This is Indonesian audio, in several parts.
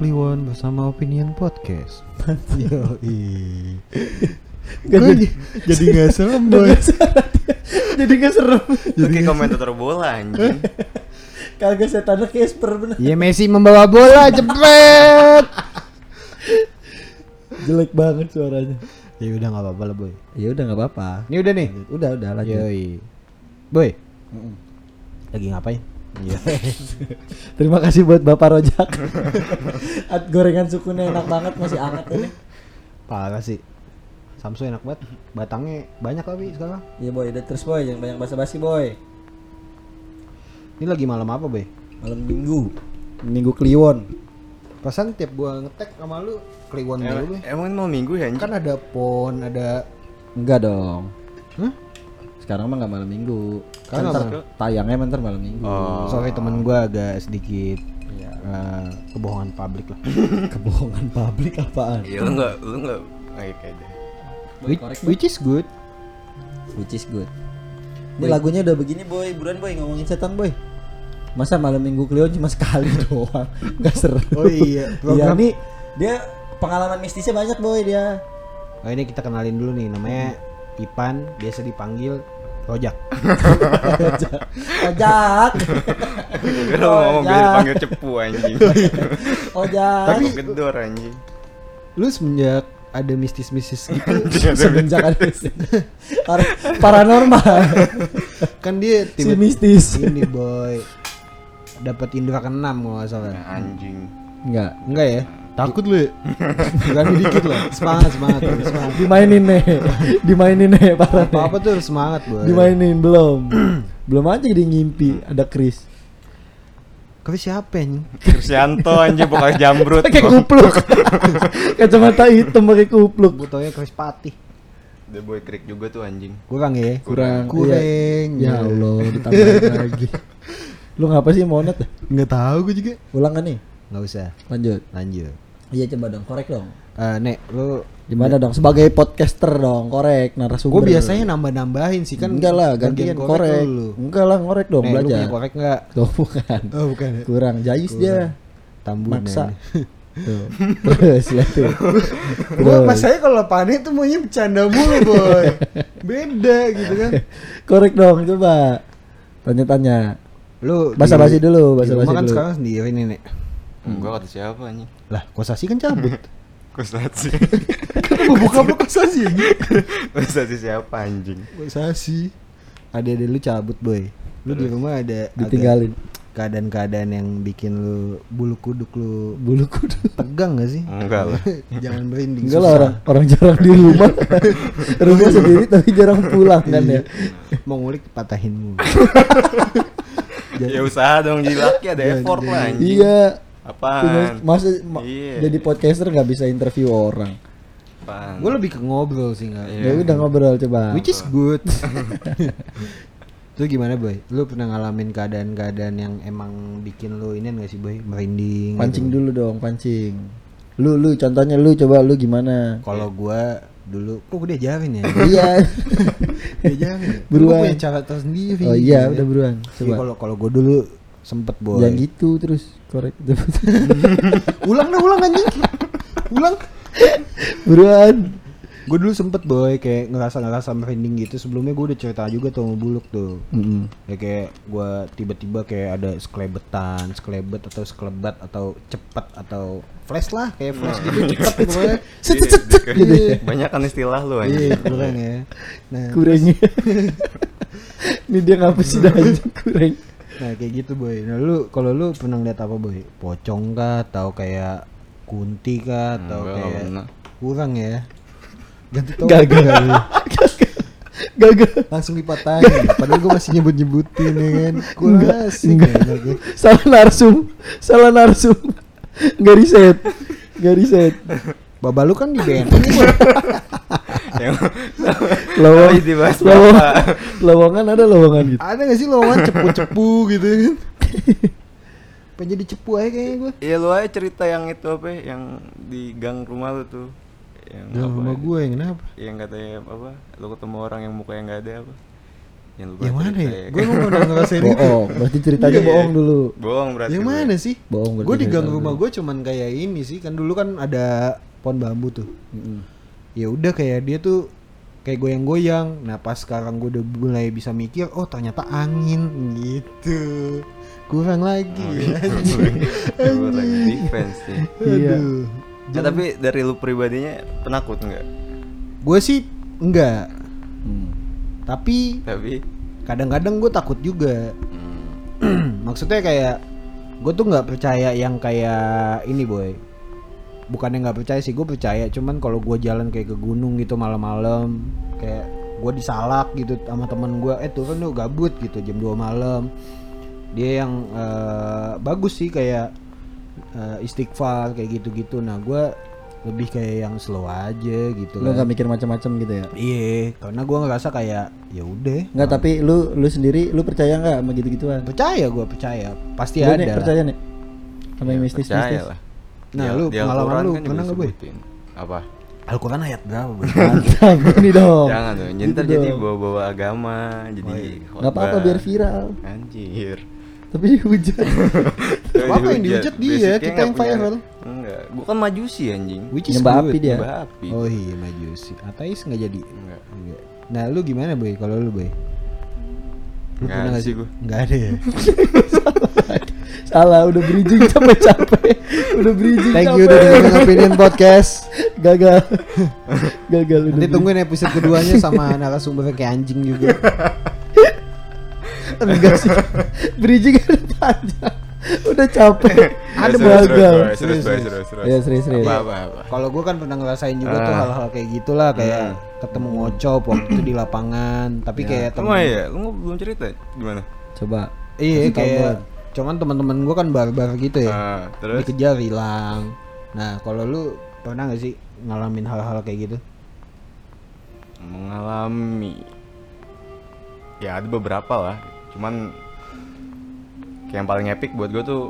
Kliwon bersama Opinion Podcast. Yoi. Gak Gua jadi, jadi nggak serem boy. jadi gak serem. Lu kayak komentator bola anjing. Kagak setannya Casper bener. Ya Messi membawa bola jepret. Jelek banget suaranya. ya udah nggak apa-apa lah boy. Ya udah nggak apa-apa. Ini udah nih. Udah udah lanjut. Yoi. Boy, Mm-mm. lagi ngapain? Iya. Terima kasih buat Bapak Rojak. At gorengan sukunya enak banget masih hangat ini. Parah sih. Samsu enak banget. Batangnya banyak tapi sekarang. Iya boy, udah terus boy, jangan banyak basa-basi boy. Ini lagi malam apa boy? Malam Minggu. Minggu Kliwon. Perasaan tiap gua ngetek sama lu Kliwon Emang, dulu boy. emang ini mau minggu ya? Kan ada pon, ada Enggak dong. Hah? Sekarang mah nggak malam Minggu. Kan ntar tayangnya bentar malam Minggu. Oh. Soalnya temen gua agak sedikit Iya. eh, kebohongan publik lah. Kebohongan publik apaan? Iya lu enggak lu enggak kayak deh. which, which is good. Which is good. Ini lagunya udah begini boy, buruan boy ngomongin setan boy. Masa malam minggu Kliwon cuma sekali doang, nggak seru. Oh iya, Iya program- nih dia pengalaman mistisnya banyak boy dia. Oh ini kita kenalin dulu nih namanya Ipan, biasa dipanggil Rojak. Ojak, Gue lu ngomong biar dipanggil cepu anjing. ojak. Tapi gedor anjing. Lu semenjak ada mistis-mistis gitu Semenjak ada Par- paranormal, kan dia si tiba mistis. ini boy dapat indra keenam kalau nggak salah. Anjing. Enggak, Enggak ya? Takut lu. ya? Berani dikit lah. Semangat, semangat, semangat. dimainin nih, dimainin nih parah. nih. Apa-apa tuh harus semangat, boy. Dimainin belum, belum aja dia ngimpi ada Chris. Tapi siapa nih? Krisyanto anjing bukan jambrut. Pakai kupluk, kacamata hitam pakai kupluk. Gue tau ya Chris Patih. The boy trick juga tuh anjing. Kurang ya? Kurang, Kurang. Ya Allah, ditambahin lagi. Lu ngapa sih monet? Nggak tahu gue juga. Ulang kan nih? Nggak usah. Lanjut. Lanjut. Iya coba dong, korek dong. Eh, Nek, lu Gimana dong? Sebagai podcaster dong, korek narasumber. Gue biasanya nambah-nambahin sih kan. enggak lah, gantian korek. lu. Enggak lah, ngorek dong, Nek, lu belajar. punya korek nggak? Tuh bukan. Oh bukan ya? Kurang jayus dia. Tambun Maksa. ya. Tuh. Terus lihat tuh. Gue saya kalau panik tuh maunya bercanda mulu boy Beda gitu kan Korek dong, coba. Tanya-tanya. Lu Basa-basi dulu, basa-basi kan dulu. sekarang sendiri nih Nek Enggak kata siapa anjing. Lah kosasi kan cabut Kostasi. Kan gue buka apa kosasi aja Kostasi siapa anjing? Kosasi Ada-ada lu cabut boy Lu di rumah ada Ditinggalin. Keadaan-keadaan yang bikin lu bulu kuduk lu Bulu kudu. tegang gak sih? Enggak lah. Jangan merinding Enggak lah orang orang jarang di rumah. rumah sendiri tapi jarang pulang kan ya. Mau ngulik patahin mulu Ya usaha dong jadi laki ada effort lah anjing. Iya. Punya- Masa ma- Iya. jadi podcaster nggak bisa interview orang. Gue lebih ke ngobrol sih nggak Iya. Ya udah ngobrol coba. Which is good. Itu gimana boy? Lu pernah ngalamin keadaan-keadaan yang emang bikin lu ini gak sih boy? Merinding. pancing gitu? dulu dong, pancing. Lu lu contohnya lu coba lu gimana? Kalau gua dulu, kok gue diajarin ya? iya. diajarin. ya? Buruan. Gua punya cara tersendiri. Oh iya, gitu udah ya. buruan. Iya, Coba. Kalau kalau gue dulu sempet boy. Jangan gitu terus korek. ulang dah ulang anjing. ulang. buruan. Gue dulu sempet boy kayak ngerasa ngerasa merinding gitu. Sebelumnya gue udah cerita juga tuh sama buluk tuh. Mm-mm. ya kayak gue tiba-tiba kayak ada sekelebetan, sekelebet atau sekelebat atau cepet atau flash lah kayak flash gitu cepet pokoknya set gitu ya. Banyak kan istilah lu Iya anjing. kurang ya. Nah, Kurengnya. Ini dia ngapa sih dah anjing kureng. Nah kayak gitu boy. Nah lu kalau lu pernah lihat apa boy? Pocong kah atau kayak kunti kah atau Enggak, kayak kurang ya? Ganti topik Gagal. kali. Gagal. Langsung dipatahin. Padahal gue masih nyebut-nyebutin ya kan. Kurang Enggak, asik enggak. ya, enggak. Salah narsum. Salah narsum. Enggak riset. Enggak riset. Baba lu kan di BNN Yang Tapi dibahas bapak. lowongan ada lowongan gitu. Ada gak sih lowongan cepu-cepu gitu kan? Pengen jadi cepu aja kayaknya gue Iya lu aja cerita yang itu apa ya, yang di gang rumah lu tuh. Yang apa rumah ya? gue yang kenapa? Yang katanya apa? Lu ketemu orang yang mukanya nggak ada apa? Jangan lupa Yang mana ya? Gue mau pernah ngerasain itu. bohong berarti ceritanya Iya. bohong dulu Bohong berarti. Yang mana sih? Bohong berarti Gue di gang rumah gue cuman kayak ini sih kan dulu kan ada pohon bambu tuh. Mm-mm. Ya udah kayak dia tuh kayak goyang-goyang. Nah pas sekarang gue udah mulai bisa mikir, oh ternyata angin gitu. Kurang lagi. Oh, ya. iya. Gue lagi defense nih. Iya. Aduh. Ya, tapi dari lu pribadinya penakut nggak? Gue sih enggak. Hmm. Tapi Tapi kadang-kadang gue takut juga. hmm, Maksudnya kayak gue tuh nggak percaya yang kayak ini boy. Bukannya nggak percaya sih, gue percaya. Cuman kalau gue jalan kayak ke gunung gitu malam-malam, kayak gue disalak gitu sama temen gue, eh turun lu gabut gitu jam 2 malam. Dia yang eh, bagus sih kayak eh, istighfar kayak gitu-gitu. Nah gue lebih kayak yang slow aja gitu lu kan. nggak mikir macam-macam gitu ya Iya, karena gue ngerasa kayak ya udah. Nggak tapi lu lu sendiri lu percaya nggak sama gitu-gituan Percaya gue percaya, pasti Lu ada. nih percaya nih sama ya, mistis percaya mistis lah. Nah, Di- lu di pengalaman Al-Quran lu kan juga pernah nggak, Boy? Apa? Al-Quran ayat berapa? Boy? ini dong Jangan dong, Gitu ntar jadi dong. bawa-bawa agama, jadi Oh, iya. nggak apa-apa biar viral Anjir. tapi dihujat Apa yang dihujat dia, Basicnya kita yang viral. Enggak, gua kan majusi anjing. Which is api dia. Api. Oh iya majusi. Ateis nggak jadi. Enggak. Enggak. Nah lu gimana boy? Kalau lu boy? Lu Nggak pernah ada sih gua. Nggak ada ya. Salah udah bridging capek-capek udah bridging Thank capek you udah dengerin opinion podcast. gagal gagal udah Nanti tungguin episode keduanya sama narasumber kayak anjing juga. enggak sih bridging ada panjang udah capek Ya, ada serius, gagal serius, Serius, Serius, serius, serius, serius. ya. Kalau gue kan pernah ngerasain juga tuh Ah. hal-hal kayak gitulah kayak Hmm. ketemu ngocop waktu itu di lapangan. Tapi kayak Emang ya, lu belum cerita gimana? coba Iya kayak. Cuman teman-teman gue kan barbar gitu ya. Ah, terus Dikejar hilang. Nah kalau lu pernah gak sih ngalamin hal-hal kayak gitu? mengalami ya ada beberapa lah cuman kayak yang paling epic buat gue tuh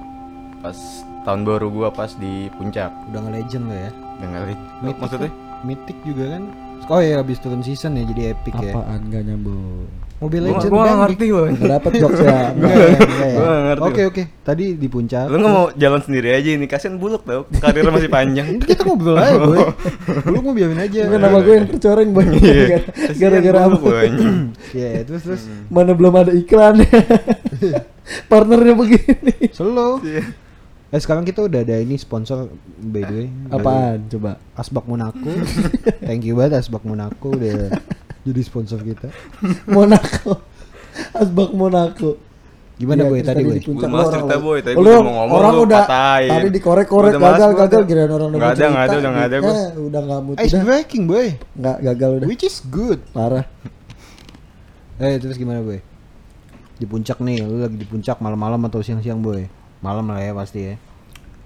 pas tahun baru gue pas di puncak Udah nge-legend lo ya. dengerin Mythic maksudnya? Mythic juga kan. Oh ya habis turun season ya jadi epic ya. apaan gak nyambung Mobile gue Legend gak Bang. ngerti loh dapet jokes ya Enggak enggak. Gua ngerti. Oke oke. Tadi di puncak. lu nggak mau jalan sendiri aja ini kasian buluk tau karirnya masih panjang Enggak, kita ngobrol aja, Boy. Dulu mau biarin aja. Bukan nama gue yang tercoreng banyak gara-gara apa buluk, Hmm. anjing. Iya, terus terus mana belum ada iklan partnernya begini slow. Iya. Eh sekarang kita udah ada ini sponsor by the way. apaan coba Asbak Monaco. Thank you banget Asbak Monaco udah jadi sponsor kita. Monaco Asbak Monaco Gimana Iya, boy tadi boy? di puncak Gua malas cerita, orang- Boy. Tadi mau ngomong, orang lu udah patahin. tadi dikorek-korek gagal gagal kirain orang udah Nggak mau ada, cerita. udah nggak ada gua. Eh, udah nggak mood Ice breaking boy. nggak gagal udah Which is good. parah Eh terus gimana boy? Di puncak nih, lu lagi di puncak malam-malam atau siang-siang boy? Malam lah ya pasti ya.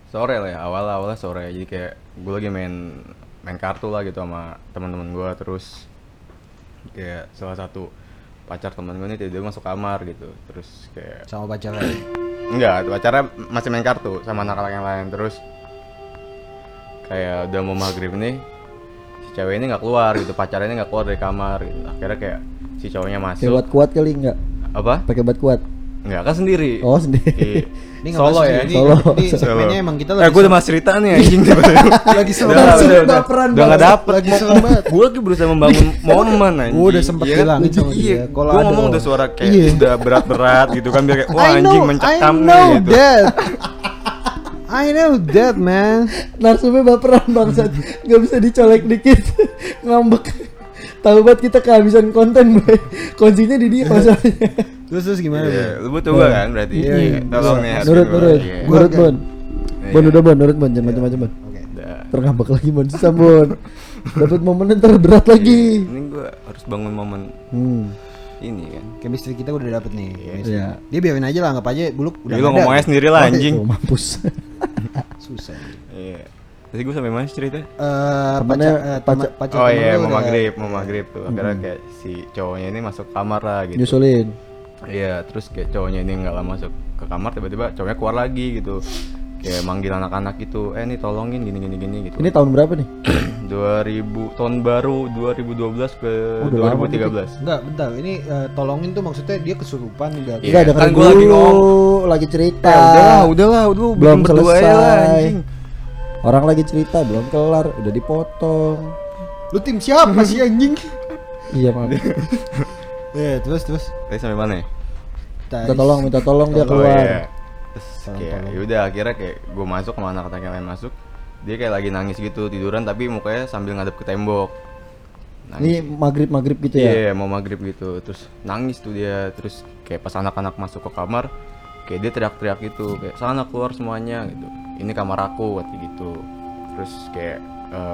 sore lah ya awal awalnya sore jadi kayak gue lagi main main kartu lah gitu sama teman-teman gue terus kayak salah satu pacar teman gue nih tiba masuk kamar gitu. Terus kayak Sama pacarnya. enggak pacarnya masih main kartu sama anak-anak yang lain. Terus kayak udah mau maghrib nih si cewek ini nggak keluar gitu pacarnya ini nggak keluar dari kamar gitu. akhirnya kayak si cowoknya masuk. Buat kuat kali nggak? Apa? Pakai buat kuat enggak kan sendiri oh sendiri Iya. Ini solo ya Ini, Solo. ini Solo. segmennya emang kita eh lagi gue udah mas cerita nih anjing lagi seru udah, banget. udah, udah, baperan udah nggak dapet Lagi serem banget. gue lagi berusaha membangun momen anjing Gua udah sempet Iya kan? iya dia, kalau gue ada ngomong udah suara kayak Iya. udah berat-berat gitu kan biar kayak wah I anjing mencekam I nih know gitu that. I know that man. narsumnya baperan bangsat nggak bisa dicolek dikit ngambek tahu banget kita kehabisan konten boy kuncinya di dia masalahnya Terus terus gimana Iya, boy? lu butuh gue kan berarti? Iya, iya. tolong nih nurut gua. nurut. Iya. Gua nurut bon Iya. bon udah bon nurut bon jangan macam-macam bon terngambek lagi bon susah bon dapat momen ntar berat lagi ini gue harus bangun momen hmm. ini kan? Chemistry kita udah dapet nih. Iya. Dia biarin aja lah, anggap aja buluk udah lu ngomongnya sendiri lah anjing. Tuh, mampus. Susah. iya Tadi gue sampai mana cerita? Eh, Temennya pacar, eh, pacar- oh iya mau maghrib mau maghrib tuh akhirnya kayak si cowoknya ini masuk kamar lah gitu nyusulin iya terus kayak cowoknya ini nggak lama masuk ke kamar tiba-tiba cowoknya keluar lagi gitu kayak manggil anak-anak gitu eh nih tolongin gini gini gini gitu ini tahun berapa nih 2000 tahun baru 2012 ke Oh, udah lama 2013 Enggak, bentar. Ini eh, tolongin tuh maksudnya dia kesurupan udah. Iya, Enggak kan gua lagi ngomong. lagi cerita. Ya udahlah, udahlah, udah Belum berdua selesai. anjing. Orang lagi cerita belum kelar, udah dipotong. Lu tim siapa sih anjing? Iya, maaf. Eh, terus terus. Tadi sampai mana ya? Minta tolong, minta tolong dia Oh, keluar. iya. Terus kayak yaudah akhirnya kayak gue masuk sama anak-anak yang lain masuk dia kayak lagi nangis gitu tiduran tapi mukanya sambil ngadep ke tembok Ini maghrib maghrib gitu Iya ya. mau maghrib gitu terus nangis tuh dia terus kayak pas anak-anak masuk ke kamar kayak dia teriak-teriak gitu kayak sana keluar semuanya gitu ini kamar aku waktu gitu terus kayak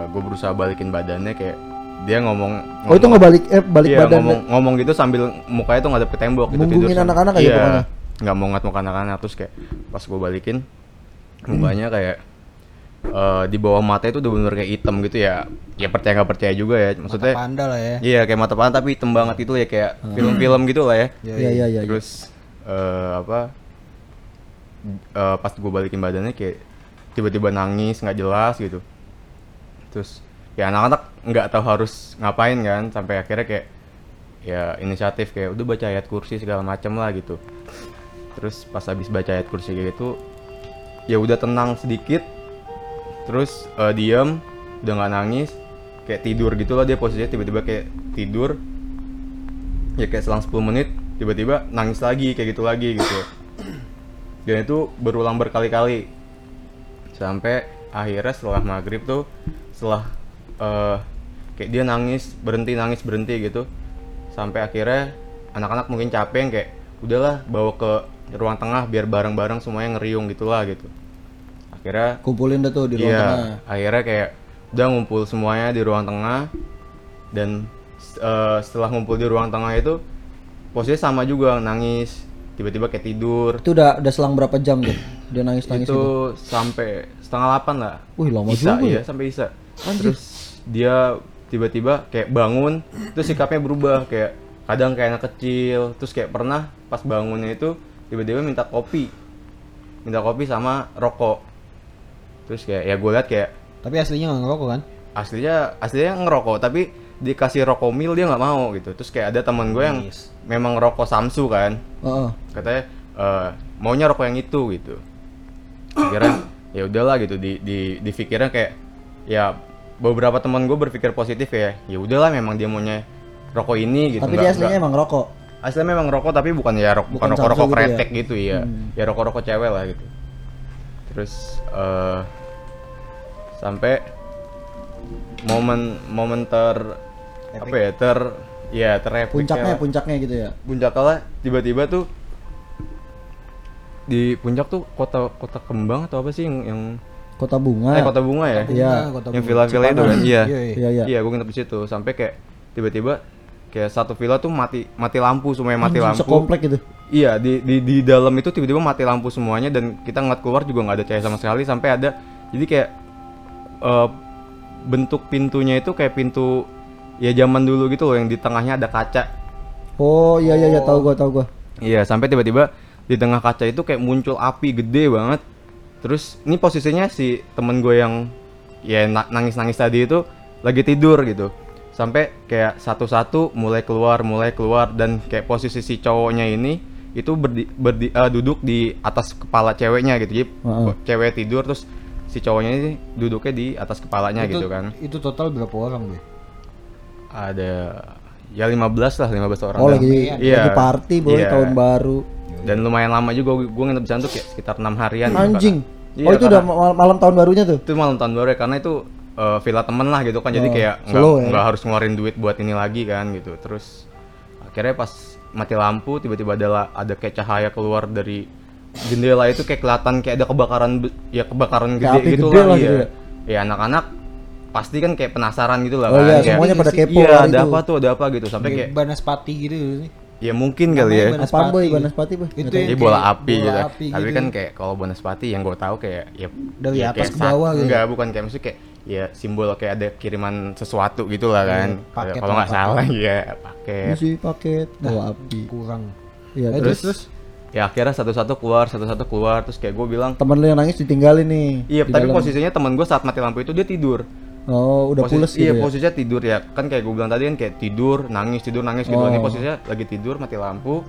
gue berusaha balikin badannya kayak dia ngomong Oh itu ngomong- nggak balik eh balik iya, badan. ngomong ngomong gitu sambil mukanya tuh ngadep ke tembok gitu Munggungin sama- anak-anak aja iya, pokoknya. nggak mau ngat muka anak-anak terus kayak pas gue balikin mukanya kayak eh, di bawah mata itu udah bener kayak hitam gitu ya ya percaya nggak percaya juga ya maksudnya Mata panda lah ya. iya kayak mata panah tapi hitam banget itu ya kayak Hmm. film-film gitu lah ya Iya, Iya iya iya. terus eh, apa eh, pas gue balikin badannya kayak tiba-tiba nangis nggak jelas gitu. Terus ya anak-anak nggak tahu harus ngapain kan sampai akhirnya kayak ya inisiatif kayak udah baca ayat kursi segala macam lah gitu. Terus pas habis baca ayat kursi kayak gitu ya udah tenang sedikit. Terus eh, diem udah nggak nangis kayak tidur gitu lah dia posisinya tiba-tiba kayak tidur. Ya kayak selang 10 menit tiba-tiba nangis lagi kayak gitu lagi gitu dan itu berulang berkali-kali. Sampai akhirnya setelah maghrib tuh setelah eh, kayak dia nangis berhenti nangis berhenti gitu. Sampai akhirnya anak-anak mungkin capek yang kayak udahlah bawa ke ruang tengah biar bareng-bareng semuanya ngeriung gitulah gitu. Akhirnya Kumpulin dah tuh di ruang Iya, tengah. akhirnya kayak udah ngumpul semuanya di ruang tengah. Dan eh, setelah ngumpul di ruang tengah itu posisinya sama juga nangis tiba-tiba kayak tidur Itu udah udah selang berapa jam tuh? Dia nangis nangis itu itu. sampai setengah delapan lah Wih lama Isa juga iya ya. sampai Isa terus dia tiba-tiba kayak bangun terus sikapnya berubah kayak kadang kayak anak kecil terus kayak pernah pas bangunnya itu tiba-tiba minta kopi minta kopi sama rokok terus kayak ya gue liat kayak Tapi aslinya nggak ngerokok kan? aslinya aslinya ngerokok tapi dikasih rokok mil dia nggak mau gitu terus kayak ada teman gue yang Yes. memang rokok Samsu kan Heeh. katanya eh, maunya rokok yang itu gitu akhirnya ya udahlah gitu di di dipikirnya kayak ya beberapa teman gue berpikir positif ya ya udahlah memang dia maunya rokok ini gitu Tapi nggak- dia aslinya nggak- emang rokok. aslinya memang rokok tapi bukan ya rok, bukan rokok rokok Samsu gitu ya? kretek gitu ya Hmm. ya rokok rokok cewek lah gitu terus eh sampai momen momen ter apa ya ter ya terepik Puncaknya ya. puncaknya gitu ya. puncaknya lah tiba-tiba tuh di puncak tuh kota kota kembang atau apa sih yang, yang Kota bunga. eh kota bunga ya Iya. Kota yang Bunga. villa-villa itu kan iya Iya, iya. Iya iya. iya gue nginep di situ sampai kayak tiba-tiba kayak satu villa tuh mati mati lampu semuanya mati Anjing, lampu Sekomplek gitu. iya di, di di dalam itu tiba-tiba mati lampu semuanya dan kita ngeliat keluar juga nggak ada cahaya sama sekali sampai ada jadi kayak eh, bentuk pintunya itu kayak pintu ya zaman dulu gitu loh yang di tengahnya ada kaca Oh iya iya iya tahu gua tahu gua. Iya, sampai tiba-tiba di tengah kaca itu kayak muncul api gede banget. Terus ini posisinya si temen gue yang ya na- nangis-nangis tadi itu lagi tidur gitu. Sampai kayak satu-satu mulai keluar, mulai keluar dan kayak posisi si cowoknya ini itu berdi, berdi- eh, duduk di atas kepala ceweknya gitu. Jadi Heeh. cewek tidur terus si cowoknya ini duduknya di atas kepalanya itu, gitu kan. Itu total berapa orang gue? Ada ya 15 lah, 15 orang. Oh lagi Iya. lagi party boy Iya. tahun baru. dan lumayan lama juga gue nginep di kayak sekitar enam harian gitu, Anjing. karena- oh itu karena- udah mal- malam tahun barunya tuh. itu malam tahun baru ya karena itu eh, villa temen lah gitu kan jadi Oh, kayak nggak ya. nggak harus ngeluarin duit buat ini lagi kan gitu terus akhirnya pas mati lampu tiba-tiba ada ada kayak cahaya keluar dari jendela itu kayak kelihatan kayak ada kebakaran ya kebakaran Kayak gede gitu gede lah lah iya. gitu ya. ya anak-anak pasti kan kayak penasaran gitu lah Oh kan iya, kayak, semuanya pada kepo iya ada itu. apa tuh ada apa gitu sampai kayak Banaspati gitu nih. ya mungkin kali ya Apaan boy Banaspati. Banaspati boy? Itu kayak bola api bola gitu. api Tapi gitu. kan kayak kalau Bonaspati yang gue tahu kayak ya Dari ya atas kayak ke bawah gitu. Enggak, bukan kayak maksudnya kayak ya simbol kayak ada kiriman sesuatu gitu lah kan. Iya, paket kalau nggak lah, salah ya paket. Isi paket bawa api. kurang. Iya Eh, terus, terus Ya akhirnya satu-satu keluar, satu-satu keluar terus kayak gue bilang temen lu yang nangis ditinggalin nih. Iya, di tapi dalam. posisinya teman gue saat mati lampu itu dia tidur. Oh, udah Posi- pules iya gitu ya. posisinya tidur ya kan kayak gue bilang tadi kan kayak tidur nangis tidur nangis gitu ini Oh. posisinya lagi tidur mati lampu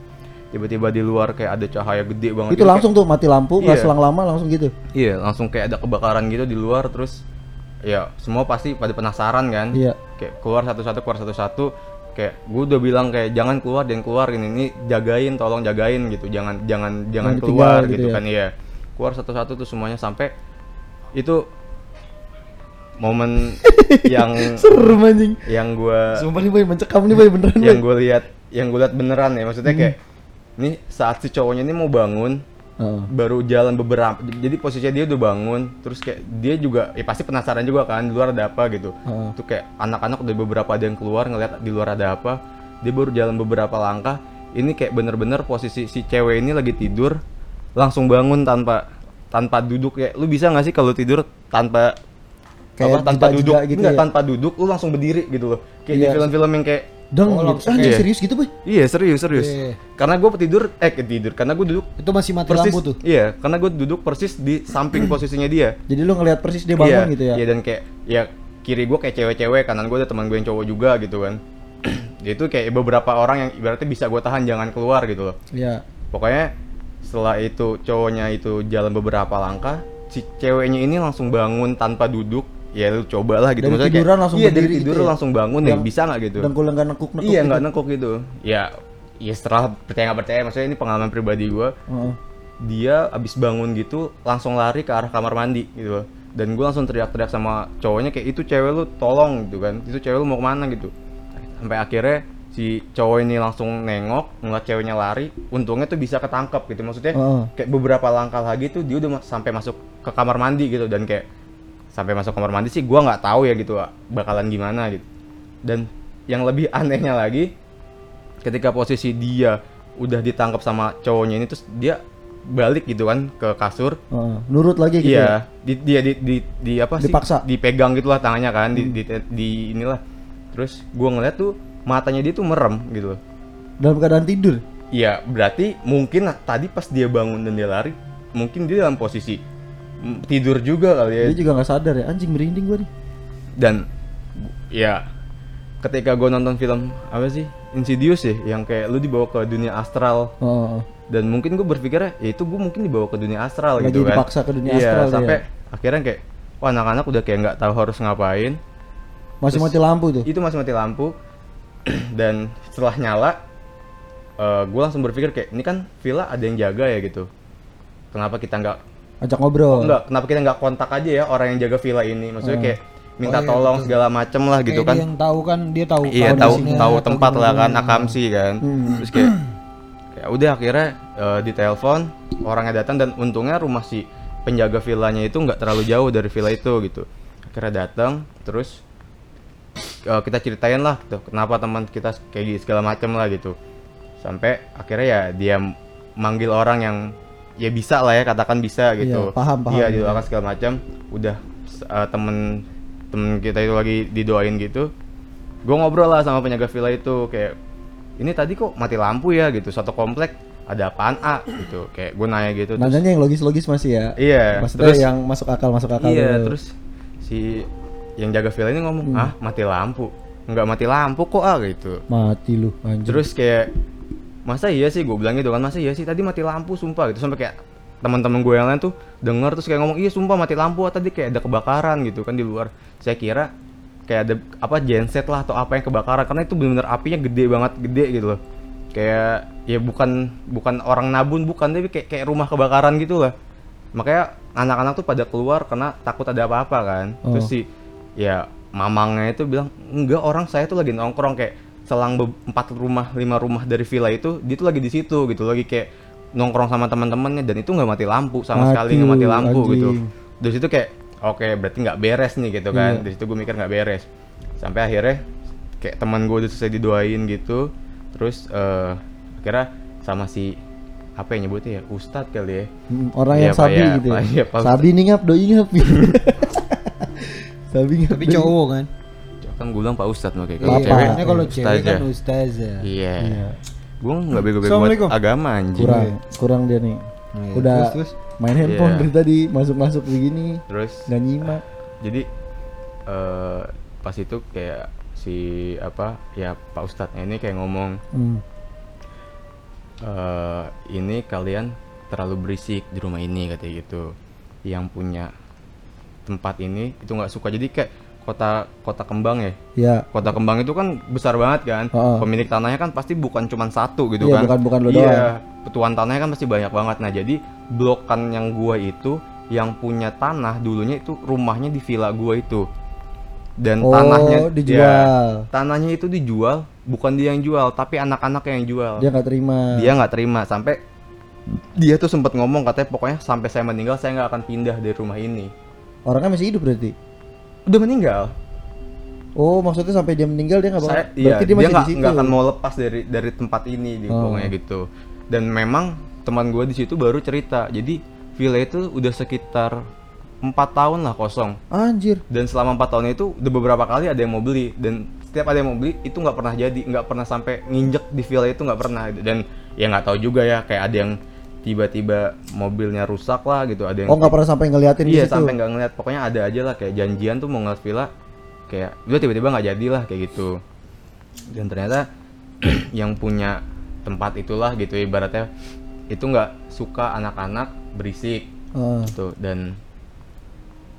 tiba-tiba di luar kayak ada cahaya gede banget Itu gitu, langsung tuh mati lampu, nggak Iya. selang lama langsung gitu. kayak- iya langsung kayak ada kebakaran gitu di luar terus ya semua pasti pada penasaran kan Iya. kayak keluar satu-satu keluar satu-satu kayak gue udah bilang kayak jangan keluar jangan keluar ini ini jagain tolong jagain gitu jangan jangan jangan ditinggal keluar gitu gitu, ya. kan iya keluar satu-satu tuh semuanya sampai itu momen yang Serem anjing. yang gua Sumpah nih boy, mencekam nih boy beneran yang gue lihat yang gue lihat beneran ya maksudnya kayak Hmm. nih saat si cowoknya ini mau bangun Heeh. baru jalan beberapa jadi posisinya dia udah bangun terus kayak dia juga ya pasti penasaran juga kan di luar ada apa gitu Heeh. itu kayak anak-anak udah beberapa ada yang keluar ngeliat di luar ada apa dia baru jalan beberapa langkah ini kayak bener-bener posisi si cewek ini lagi tidur langsung bangun tanpa tanpa duduk ya lu bisa nggak sih kalau tidur tanpa Kayak apa, tanpa duduk gitu enggak ya? tanpa duduk lu langsung berdiri gitu loh kayak di Iya. film-film yang kayak Dong, Oh, gitu. langsung Anjing iya. serius gitu boy. Iya serius serius. Iya. Karena gue tidur, eh tidur, karena gue duduk Itu masih mati persis. lampu tuh. Iya, karena gue duduk persis di samping posisinya dia. Jadi lu ngelihat persis dia bangun iya, gitu ya. Iya dan kayak ya kiri gue kayak cewek-cewek, kanan gue ada teman gue yang cowok juga gitu kan. Dia itu kayak beberapa orang yang ibaratnya bisa gue tahan jangan keluar gitu loh. Iya. Pokoknya setelah itu cowoknya itu jalan beberapa langkah, si ceweknya ini langsung bangun tanpa duduk. Ya lu cobalah gitu. Dari Maksudnya tiduran kayak, langsung iya, dari berdiri tidur gitu ya? langsung bangun nih, Yang- bisa nggak gitu? Dan kulang nggak nekuk nekuk. Iya nggak nekuk gitu. Ya, ya setelah percaya nggak percaya, maksudnya ini pengalaman pribadi gue. Heeh. Dia abis bangun gitu langsung lari ke arah kamar mandi gitu loh. Dan gue langsung teriak-teriak sama cowoknya kayak itu cewek lu tolong gitu kan. Itu cewek lu mau ke mana gitu. Sampai akhirnya si cowok ini langsung nengok ngeliat ceweknya lari. Untungnya tuh bisa ketangkep gitu. Maksudnya Heeh. kayak beberapa langkah lagi tuh dia udah sampai masuk ke kamar mandi gitu dan kayak sampai masuk kamar mandi sih gua nggak tahu ya gitu bakalan gimana gitu dan yang lebih anehnya lagi ketika posisi dia udah ditangkap sama cowoknya ini terus dia balik gitu kan ke kasur Heeh. Nurut lagi gitu. ya? iya di, dia di, di, di apa sih Dipaksa. dipegang gitulah tangannya kan di, di, di inilah terus gua ngeliat tuh matanya dia tuh merem gitu loh Dalam keadaan tidur. Iya, berarti mungkin tadi pas dia bangun dan dia lari, mungkin dia dalam posisi tidur juga kali ya. Dia juga nggak sadar ya. Anjing merinding gua nih. Dan ya ketika gue nonton film apa sih Insidious ya, yang kayak lu dibawa ke dunia astral Heeh. dan mungkin gue berpikirnya ya itu gue mungkin dibawa ke dunia astral Lagi gitu kan. dipaksa ke dunia iya, astral dia. sampai akhirnya kayak wah anak-anak udah kayak nggak tahu harus ngapain. Masih Terus- mati lampu tuh. Itu masih mati lampu dan setelah nyala gue langsung berpikir kayak ini kan villa ada yang jaga ya gitu. Kenapa kita nggak Ajak ngobrol. Enggak, kenapa kita nggak kontak aja ya orang yang jaga villa ini? Maksudnya Hmm. kayak minta Oh, iya, tolong betul. segala macem lah gitu Kayak kan. dia yang tahu kan dia tahu Iya tahu tahu tempat lah kan akamsi kan. Hmm. Terus kayak kayak udah akhirnya eh, ditelepon orangnya datang dan untungnya rumah si penjaga villanya itu nggak terlalu jauh dari villa itu gitu. Akhirnya datang terus eh, kita ceritain lah tuh kenapa teman kita kayak segala macem lah gitu. Sampai akhirnya ya dia manggil orang yang ya bisa lah ya katakan bisa gitu. Iya, paham, paham. Iya didoakan segala macam. Udah eh, temen temen kita itu lagi didoain gitu. Gue ngobrol lah sama penjaga villa itu kayak ini tadi kok mati lampu ya gitu satu komplek ada apaan A gitu kayak gue nanya gitu terus Nanyanya yang logis-logis masih ya. iya Maksudnya terus yang masuk akal masuk akal. iya dulu. terus si yang jaga villa ini ngomong Hmm. ah mati lampu nggak mati lampu kok ah gitu mati lu anjir. terus kayak masa iya sih? Gue bilang gitu kan masa iya sih? Tadi mati lampu sumpah. Gitu sampai kayak teman-teman gue yang lain tuh denger terus kayak ngomong iya sumpah mati lampu tadi kayak ada kebakaran gitu kan di luar. Saya kira kayak ada apa genset lah atau apa yang kebakaran karena itu benar-benar apinya gede banget gede gitu loh. Kayak ya bukan bukan orang nabun bukan tapi kayak kayak rumah kebakaran gitu lah. Makanya anak-anak tuh pada keluar karena takut ada apa-apa kan. Terus Oh. si ya mamangnya itu bilang enggak orang saya tuh lagi nongkrong kayak selang empat rumah lima rumah dari villa itu dia tuh lagi di situ gitu lagi kayak nongkrong sama teman-temannya dan itu nggak mati lampu sama Mati sekali nggak mati lampu gitu anjing. dari situ kayak oke berarti nggak beres nih gitu kan Iya. dari situ gue mikir nggak beres sampai akhirnya kayak teman gue udah selesai didoain gitu terus eh akhirnya sama si apa yang nyebutnya ya ustadz kali ya Hmm, orang Iya, yang sabi ya, gitu. Ya. Pak sabi nih ngap doi ngap. sabi ngap. Tapi cowok kan. Kan gue bilang pak ustadz makanya kalau cewek Iya, kalau cewek kan ustazah. iya Iya. gue nggak bego-bego buat agama anjing Kurang kurang dia nih. Iya, Udah terus, terus? main handphone Iya. dari tadi masuk-masuk begini terus nggak nyimak. jadi eh, pas itu kayak si apa ya Pak Ustadznya ini kayak ngomong Hmm. eh ini kalian terlalu berisik di rumah ini katanya gitu yang punya tempat ini itu nggak suka jadi kayak kota kota kembang ya Ya. kota kembang itu kan besar banget kan Heeh. pemilik tanahnya kan pasti bukan cuma satu gitu Iya, kan bukan- bukan lo iya doang. petuan tanahnya kan pasti banyak banget nah jadi blokan yang gua itu yang punya tanah dulunya itu rumahnya di villa gua itu dan Oh, tanahnya dijual. ya, tanahnya itu dijual bukan dia yang jual tapi anak-anak yang jual Dia nggak terima. dia nggak terima sampai dia tuh sempat ngomong katanya pokoknya sampai saya meninggal saya nggak akan pindah dari rumah ini Orangnya masih hidup berarti. Udah meninggal Oh, maksudnya sampai dia meninggal dia nggak bakal. saya iya dia dia masih nggak di situ. akan mau lepas dari dari tempat ini di Oh. gitu dan memang teman gue di situ baru cerita jadi villa itu udah sekitar empat tahun lah kosong Anjir. dan selama empat tahun itu udah beberapa kali ada yang mau beli dan setiap ada yang mau beli itu nggak pernah jadi nggak pernah sampai nginjek di villa itu nggak pernah dan ya nggak tahu juga ya kayak ada yang tiba-tiba mobilnya rusak lah gitu ada yang Oh, nggak pernah sampai ngeliatin iya sampai nggak ngeliat. Pokoknya ada aja lah kayak janjian tuh mau ngeliat villa kayak udah tiba-tiba nggak jadi lah kayak gitu. Dan ternyata yang punya tempat itulah gitu ibaratnya itu nggak suka anak-anak berisik Heeh. gitu. Dan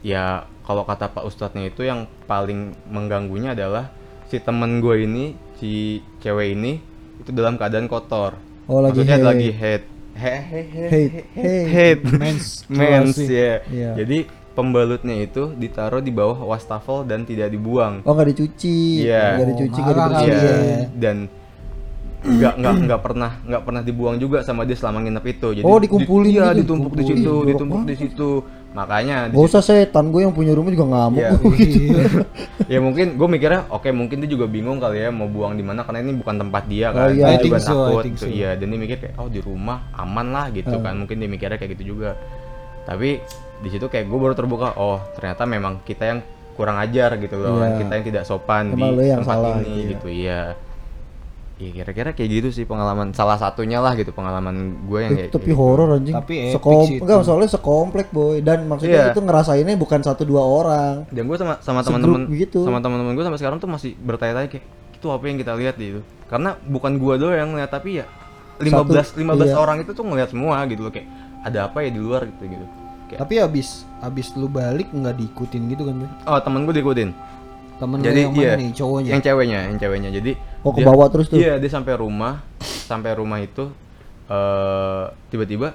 ya kalau kata Pak Ustadznya itu yang paling mengganggunya adalah si temen gue ini si cewek ini itu dalam keadaan kotor. Oh, lagi maksudnya haid. lagi head haid. head Mens, mens ya Iya. jadi pembalutnya itu ditaruh di bawah wastafel dan tidak dibuang Oh, nggak dicuci. Iya. Nggak dicuci, nggak dibersihin. Iya, ya. dan nggak nggak nggak pernah nggak pernah dibuang juga sama dia selama nginep itu jadi Oh, dikumpulin di- iya gitu? ditumpuk di situ ditumpuk di situ makanya Gak usah setan gue yang punya rumah juga ngamuk Iya. kok gitu. ya mungkin gue mikirnya oke mungkin dia juga bingung kali ya mau buang di mana karena ini bukan tempat dia Oh, kan iya. dia juga so, takut so. iya dan dia mikir kayak oh di rumah aman lah gitu kan mungkin dia mikirnya kayak gitu juga tapi di situ kayak gue baru terbuka oh ternyata memang kita yang kurang ajar gitu loh Iya. kita yang tidak sopan Emang di tempat salah ini gitu ya. gitu iya ya kira-kira kayak gitu sih pengalaman salah satunya lah gitu pengalaman gue yang kayak tapi gitu. horor anjing. Tapi epic Sekom enggak soalnya sekomplek boy dan maksudnya Iya. itu ngerasainnya bukan satu dua orang. dan gue sama sama teman-teman gitu. sama teman-teman gue sampai sekarang tuh masih bertanya-tanya kayak itu apa yang kita lihat gitu karena bukan gua doang yang ngeliat tapi ya 15 Satu, 15 iya. orang itu tuh ngeliat semua gitu loh kayak ada apa ya di luar gitu gitu kayak Tapi abis abis lu balik nggak diikutin gitu kan? Boy? oh temen gue diikutin Temen lu jadi yang mana iya nih cowoknya? yang ceweknya yang ceweknya jadi Oh, ke bawah terus tuh? iya dia sampai rumah sampai rumah itu eh tiba-tiba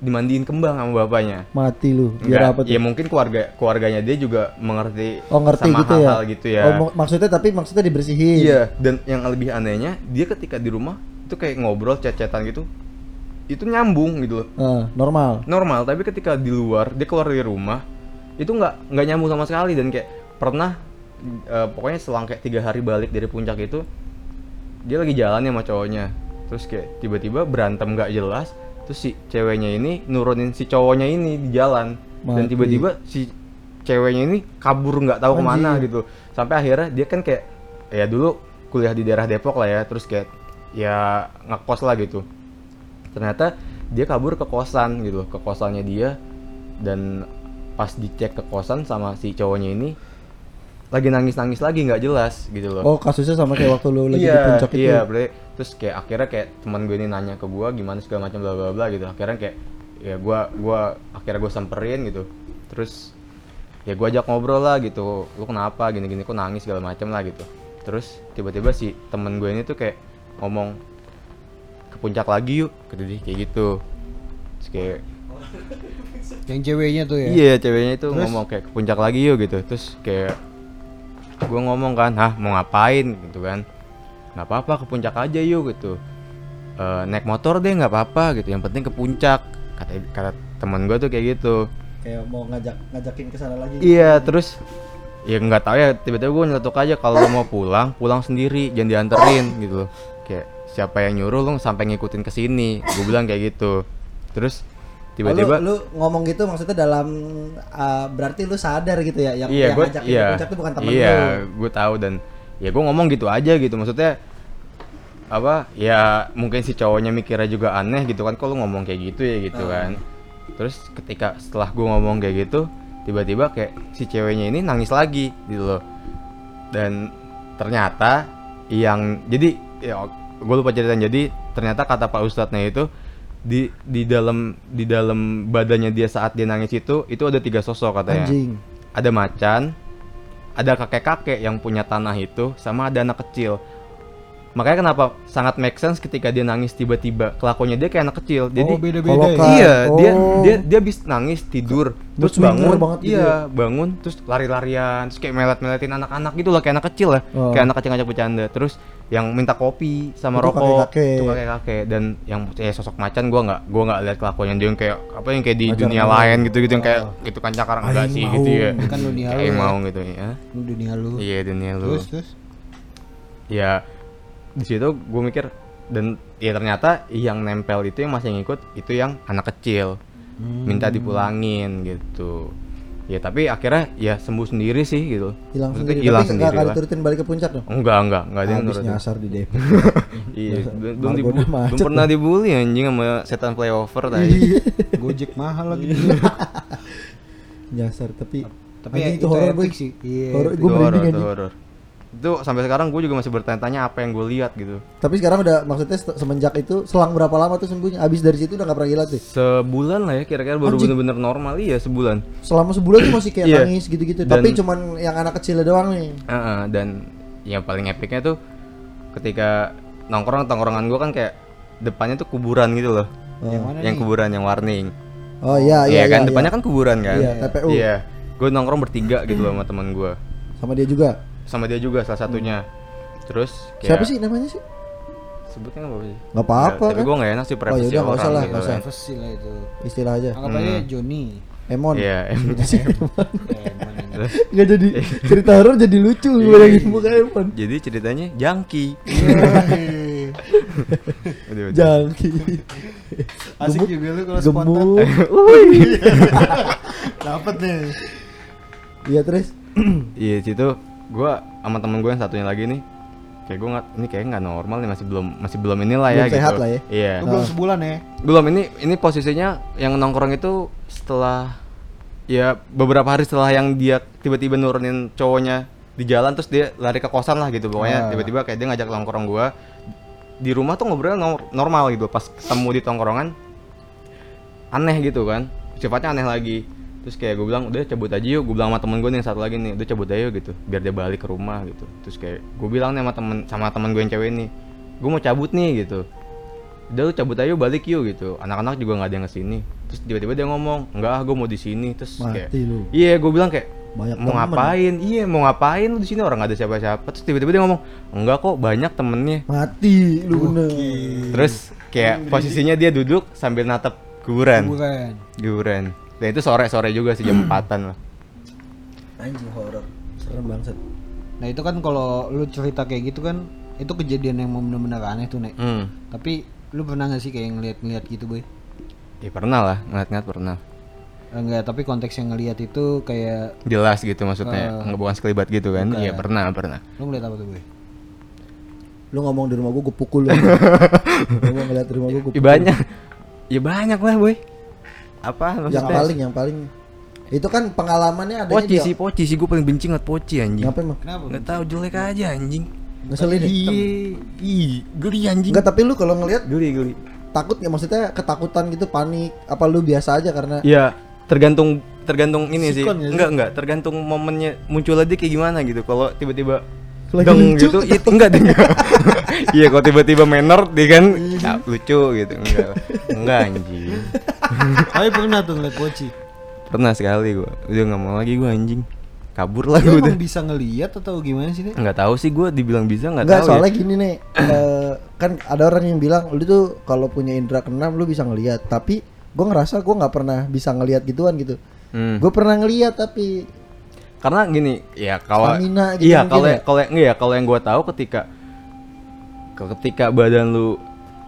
dimandiin kembang sama bapaknya Mati lu. Biar apa tuh? ya mungkin keluarga keluarganya dia juga mengerti Oh ngerti sama gitu ya? hal-hal gitu ya Oh mak- maksudnya tapi maksudnya dibersihin. Iya, dan yang lebih anehnya dia ketika di rumah itu kayak ngobrol chat-chatan gitu. Itu nyambung gitu loh. Eh, normal. Normal, tapi ketika di luar, dia keluar dari rumah itu nggak nggak nyambung sama sekali dan kayak pernah eh, pokoknya selang kayak tiga hari balik dari puncak itu dia lagi jalan ya sama cowoknya. Terus kayak tiba-tiba berantem nggak jelas terus si ceweknya ini nurunin si cowoknya ini di jalan. Dan Mati. tiba-tiba si ceweknya ini kabur nggak tahu ke mana Anjing. gitu. Sampai akhirnya dia kan kayak ya dulu kuliah di daerah Depok lah ya terus kayak ya ngekos lah gitu. Ternyata dia kabur ke kosan gitu ke kosannya dia. Dan pas dicek ke kosan sama si cowoknya ini lagi nangis nangis lagi nggak jelas gitu loh Oh kasusnya sama kayak waktu lu lagi di iya, puncak itu. iya, berarti terus kayak akhirnya kayak teman gue ini nanya ke gue gimana segala macam bla bla bla gitu. Akhirnya kayak ya gue gua akhirnya gue samperin gitu. Terus ya gue ajak ngobrol lah gitu. Lu kenapa gini-gini kok nangis segala macam lah gitu. Terus tiba-tiba si temen gue ini tuh kayak ngomong ke puncak lagi yuk, kata dia kayak gitu. Terus kayak Yang ceweknya tuh ya. Iya ceweknya itu Terus? ngomong kayak ke puncak lagi yuk gitu Terus kayak gue ngomong kan Hah mau ngapain? Gitu kan. Nggak apa-apa ke puncak aja yuk gitu. Eh, Naik motor deh nggak apa-apa gitu. Yang penting ke puncak Kata, kata temen gue tuh kayak gitu. Kayak mau ngajak ngajakin ke sana lagi. Iya terus Ya nggak tahu ya tiba-tiba gue nyeletuk aja kalau mau pulang pulang sendiri jangan dianterin gitu. Loh kayak siapa yang nyuruh lo sampai ngikutin ke sini gue bilang kayak gitu. Terus tiba-tiba lu, lu ngomong gitu maksudnya dalam uh, berarti lu sadar gitu ya yang, iya yang gue ngajakin iya. puncak itu bukan temen iya lu. gue tahu dan ya gue ngomong gitu aja gitu. Maksudnya apa ya mungkin si cowoknya mikirnya juga aneh gitu kan lu ngomong kayak gitu ya gitu Ah. kan. Terus ketika setelah gue ngomong kayak gitu tiba-tiba kayak si ceweknya ini nangis lagi gitu loh. Dan ternyata yang jadi ya gue lupa ceritain jadi ternyata kata pak ustadznya itu di di dalam di dalam badannya dia saat dia nangis itu itu ada tiga sosok katanya Anjing. ada macan, ada kakek-kakek yang punya tanah itu, sama ada anak kecil. Makanya kenapa sangat make sense ketika dia nangis tiba-tiba kelakuannya dia kayak anak kecil. Jadi oh beda-beda Kolokan. ya? iya dia Oh. dia dia bis nangis tidur terus bangun banget gitu iya bangun terus lari-larian terus kayak melet-meletin anak-anak gitu lah kayak anak kecil lah Oh. kayak anak kecil ngajak bercanda terus yang minta kopi sama Itu rokok kakek-kakek. itu kakek-kakek dan yang ya sosok macan gua nggak gua nggak lihat kelakuannya dia yang kayak apa yang kayak di Macan dunia mau. lain gitu gitu yang kayak gitu kan cakaran enggak sih mau. gitu ya Kan dunia kayak lu ya. mau gitu ya Lu dunia lu iya dunia lu terus terus ya di situ gue mikir dan ya ternyata yang nempel itu yang masih ngikut itu yang anak kecil. Minta dipulangin gitu. Ya tapi akhirnya ya sembuh sendiri sih gitu. Hilang Maksudnya sendiri. hilang Tapi sendiri nggak diturutin balik ke puncak dong. enggak enggak enggak ada yang Habis nurutin. nyasar di Depok. iya belum dibu- belum pernah dibully anjing sama setan flyover tadi Gojek mahal lagi. Nyasar tapi tapi ya, itu horor, epic Boy. sih. Iya Horor. itu merinding, horor itu sampai sekarang gue juga masih bertanya-tanya apa yang gue lihat gitu tapi sekarang udah maksudnya se- semenjak itu selang berapa lama tuh sembuhnya? Abis dari situ udah gak pernah gila tuh. sebulan lah ya kira-kira baru bener-bener normal iya sebulan Selama sebulan tuh masih kayak Iya. nangis gitu-gitu. Dan- Tapi cuman yang anak kecil doang nih. Heeh, dan yang paling epicnya tuh ketika nongkrong tongkrongan gue kan kayak depannya tuh kuburan gitu loh yang mana yang nih? kuburan yang warning Oh iya iya kan iya, depannya iya. kan kuburan kan Iya, TPU. iya gue nongkrong bertiga gitu loh sama teman gue sama dia juga. Sama dia juga salah satunya terus Siapa sih namanya sih? sebutnya nggak apa sih Nggak apa-apa Nggak, tapi kan? gue nggak enak sih privacy udah, nggak orang usah lah, gitu nggak usah. kan. Privacy lah itu Istilah aja. anggap aja Joni Emon. iya Emon ini. Terus, Nggak jadi cerita horor jadi lucu gue bayangin muka Emon. jadi ceritanya jangki udah. Jangki. asik juga lu kalau spontan dapat nih Iya terus. Iya situ gua sama temen gue yang satunya lagi nih kayak gue nggak ini kayak nggak normal nih masih belum masih belum inilah ya Belum sehat gitu. lah ya. Iya. lu belum sebulan ya Belum ini ini posisinya yang nongkrong itu setelah ya beberapa hari setelah yang dia tiba-tiba nurunin cowoknya di jalan terus dia lari ke kosan lah gitu pokoknya Ah. tiba-tiba kayak dia ngajak nongkrong gua di rumah tuh ngobrolnya nor- normal gitu pas ketemu di tongkrongan aneh gitu kan sifatnya aneh lagi terus kayak gue bilang udah cabut aja yuk. Gue bilang sama temen gue nih yang satu lagi nih udah cabut aja yuk gitu. Biar dia balik ke rumah gitu. Terus kayak gue bilang nih sama temen sama temen gue yang cewek nih gue mau cabut nih gitu. Udah lu cabut aja yuk, balik yuk gitu. Anak-anak juga nggak ada yang ke sini. Terus tiba-tiba dia ngomong enggak ah gue mau di sini. Terus kayak Mati lu. iya gue bilang kayak Banyak mau temen. ngapain? Iya mau ngapain lu di sini? Orang nggak ada siapa-siapa. Terus tiba-tiba dia ngomong enggak kok banyak temennya. Mati lu bener. terus kayak posisinya dia duduk sambil natap kuburan. Bukan kuburan dan itu sore-sore juga sih jam empatan lah. Anjing horor. Serem banget. nah itu kan kalau lu cerita kayak gitu kan itu kejadian yang mau bener-bener aneh tuh nek. Hmm. tapi lu pernah gak sih kayak ngeliat-ngeliat gitu boy? Ya pernah lah. Ngeliat-ngeliat pernah. Enggak tapi konteks yang ngeliat itu kayak jelas gitu maksudnya. Ah. nggak bukan sekelibat gitu kan? Iya pernah pernah. Lu ngeliat apa tuh boy? Lu ngomong di rumah gua gue pukul lu. Lu ngeliat di rumah gua gua ya banyak. Ya banyak lah boy apa Yang maksudnya? paling yang paling. Itu kan pengalamannya adanya poci sih poci sih gue paling benci ngeliat poci anjing. Ngapain emang? kenapa? Nggak tahu jelek aja anjing. Ngeselin ya? iya ih geli anjing. Enggak tapi lu kalau ngelihat geli geli. takut nggak? Maksudnya ketakutan gitu panik apa lu biasa aja karena ya tergantung tergantung ini sih. Ya, enggak enggak tergantung momennya muncul aja kayak gimana gitu. Kalau tiba-tiba Lagi lucu. gitu itu enggak deh enggak. iya kalau tiba-tiba manner dia kan ya, lucu gitu. Enggak enggak anjing tapi pernah tuh ngeliat poci pernah sekali gua. Udah nggak mau lagi gua anjing. Kabur lah gua udah. bisa ngeliat atau gimana sih nek? Nggak tahu sih gua dibilang bisa nggak Enggak tahu soalnya ya gini nih eh, kan ada orang yang bilang lu tuh kalau punya indera keenam lu bisa ngelihat tapi gue ngerasa gue nggak pernah bisa ngelihat gituan gitu. Hmm. gue pernah ngelihat tapi karena gini ya kalau Stamina gitu iya kalau ya? kalau enggak ya kalau yang gua tahu ketika ketika badan lu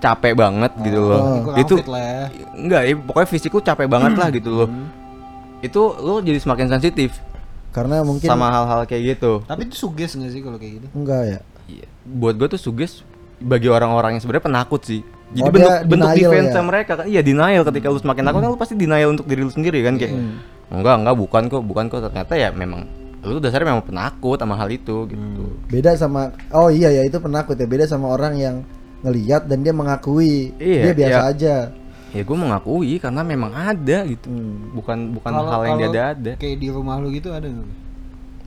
capek banget gitu loh. Kurang itu lah ya. enggak ya pokoknya fisik lu capek banget lah gitu loh. Itu lu jadi semakin sensitif karena mungkin sama hal-hal kayak gitu. Tapi itu suges gak sih kalau kayak gitu enggak ya. Iya. buat gua tuh suges bagi orang-orang yang sebenarnya penakut sih. Jadi Oh, bentuk bentuk defense ya? mereka kan. Iya denial ketika lu semakin takut kan lu pasti denial untuk diri lu sendiri kan kayak Hmm. enggak enggak bukan kok bukan kok. Ternyata ya memang lu dasarnya memang penakut sama hal itu gitu. Beda sama oh iya ya itu penakut ya. Beda sama orang yang ngelihat dan dia mengakui Iya, dia biasa iya. aja. ya gue mengakui karena memang ada gitu Hmm. bukan bukan Kalau- hal yang dia ada Kayak di rumah lu gitu ada nggak?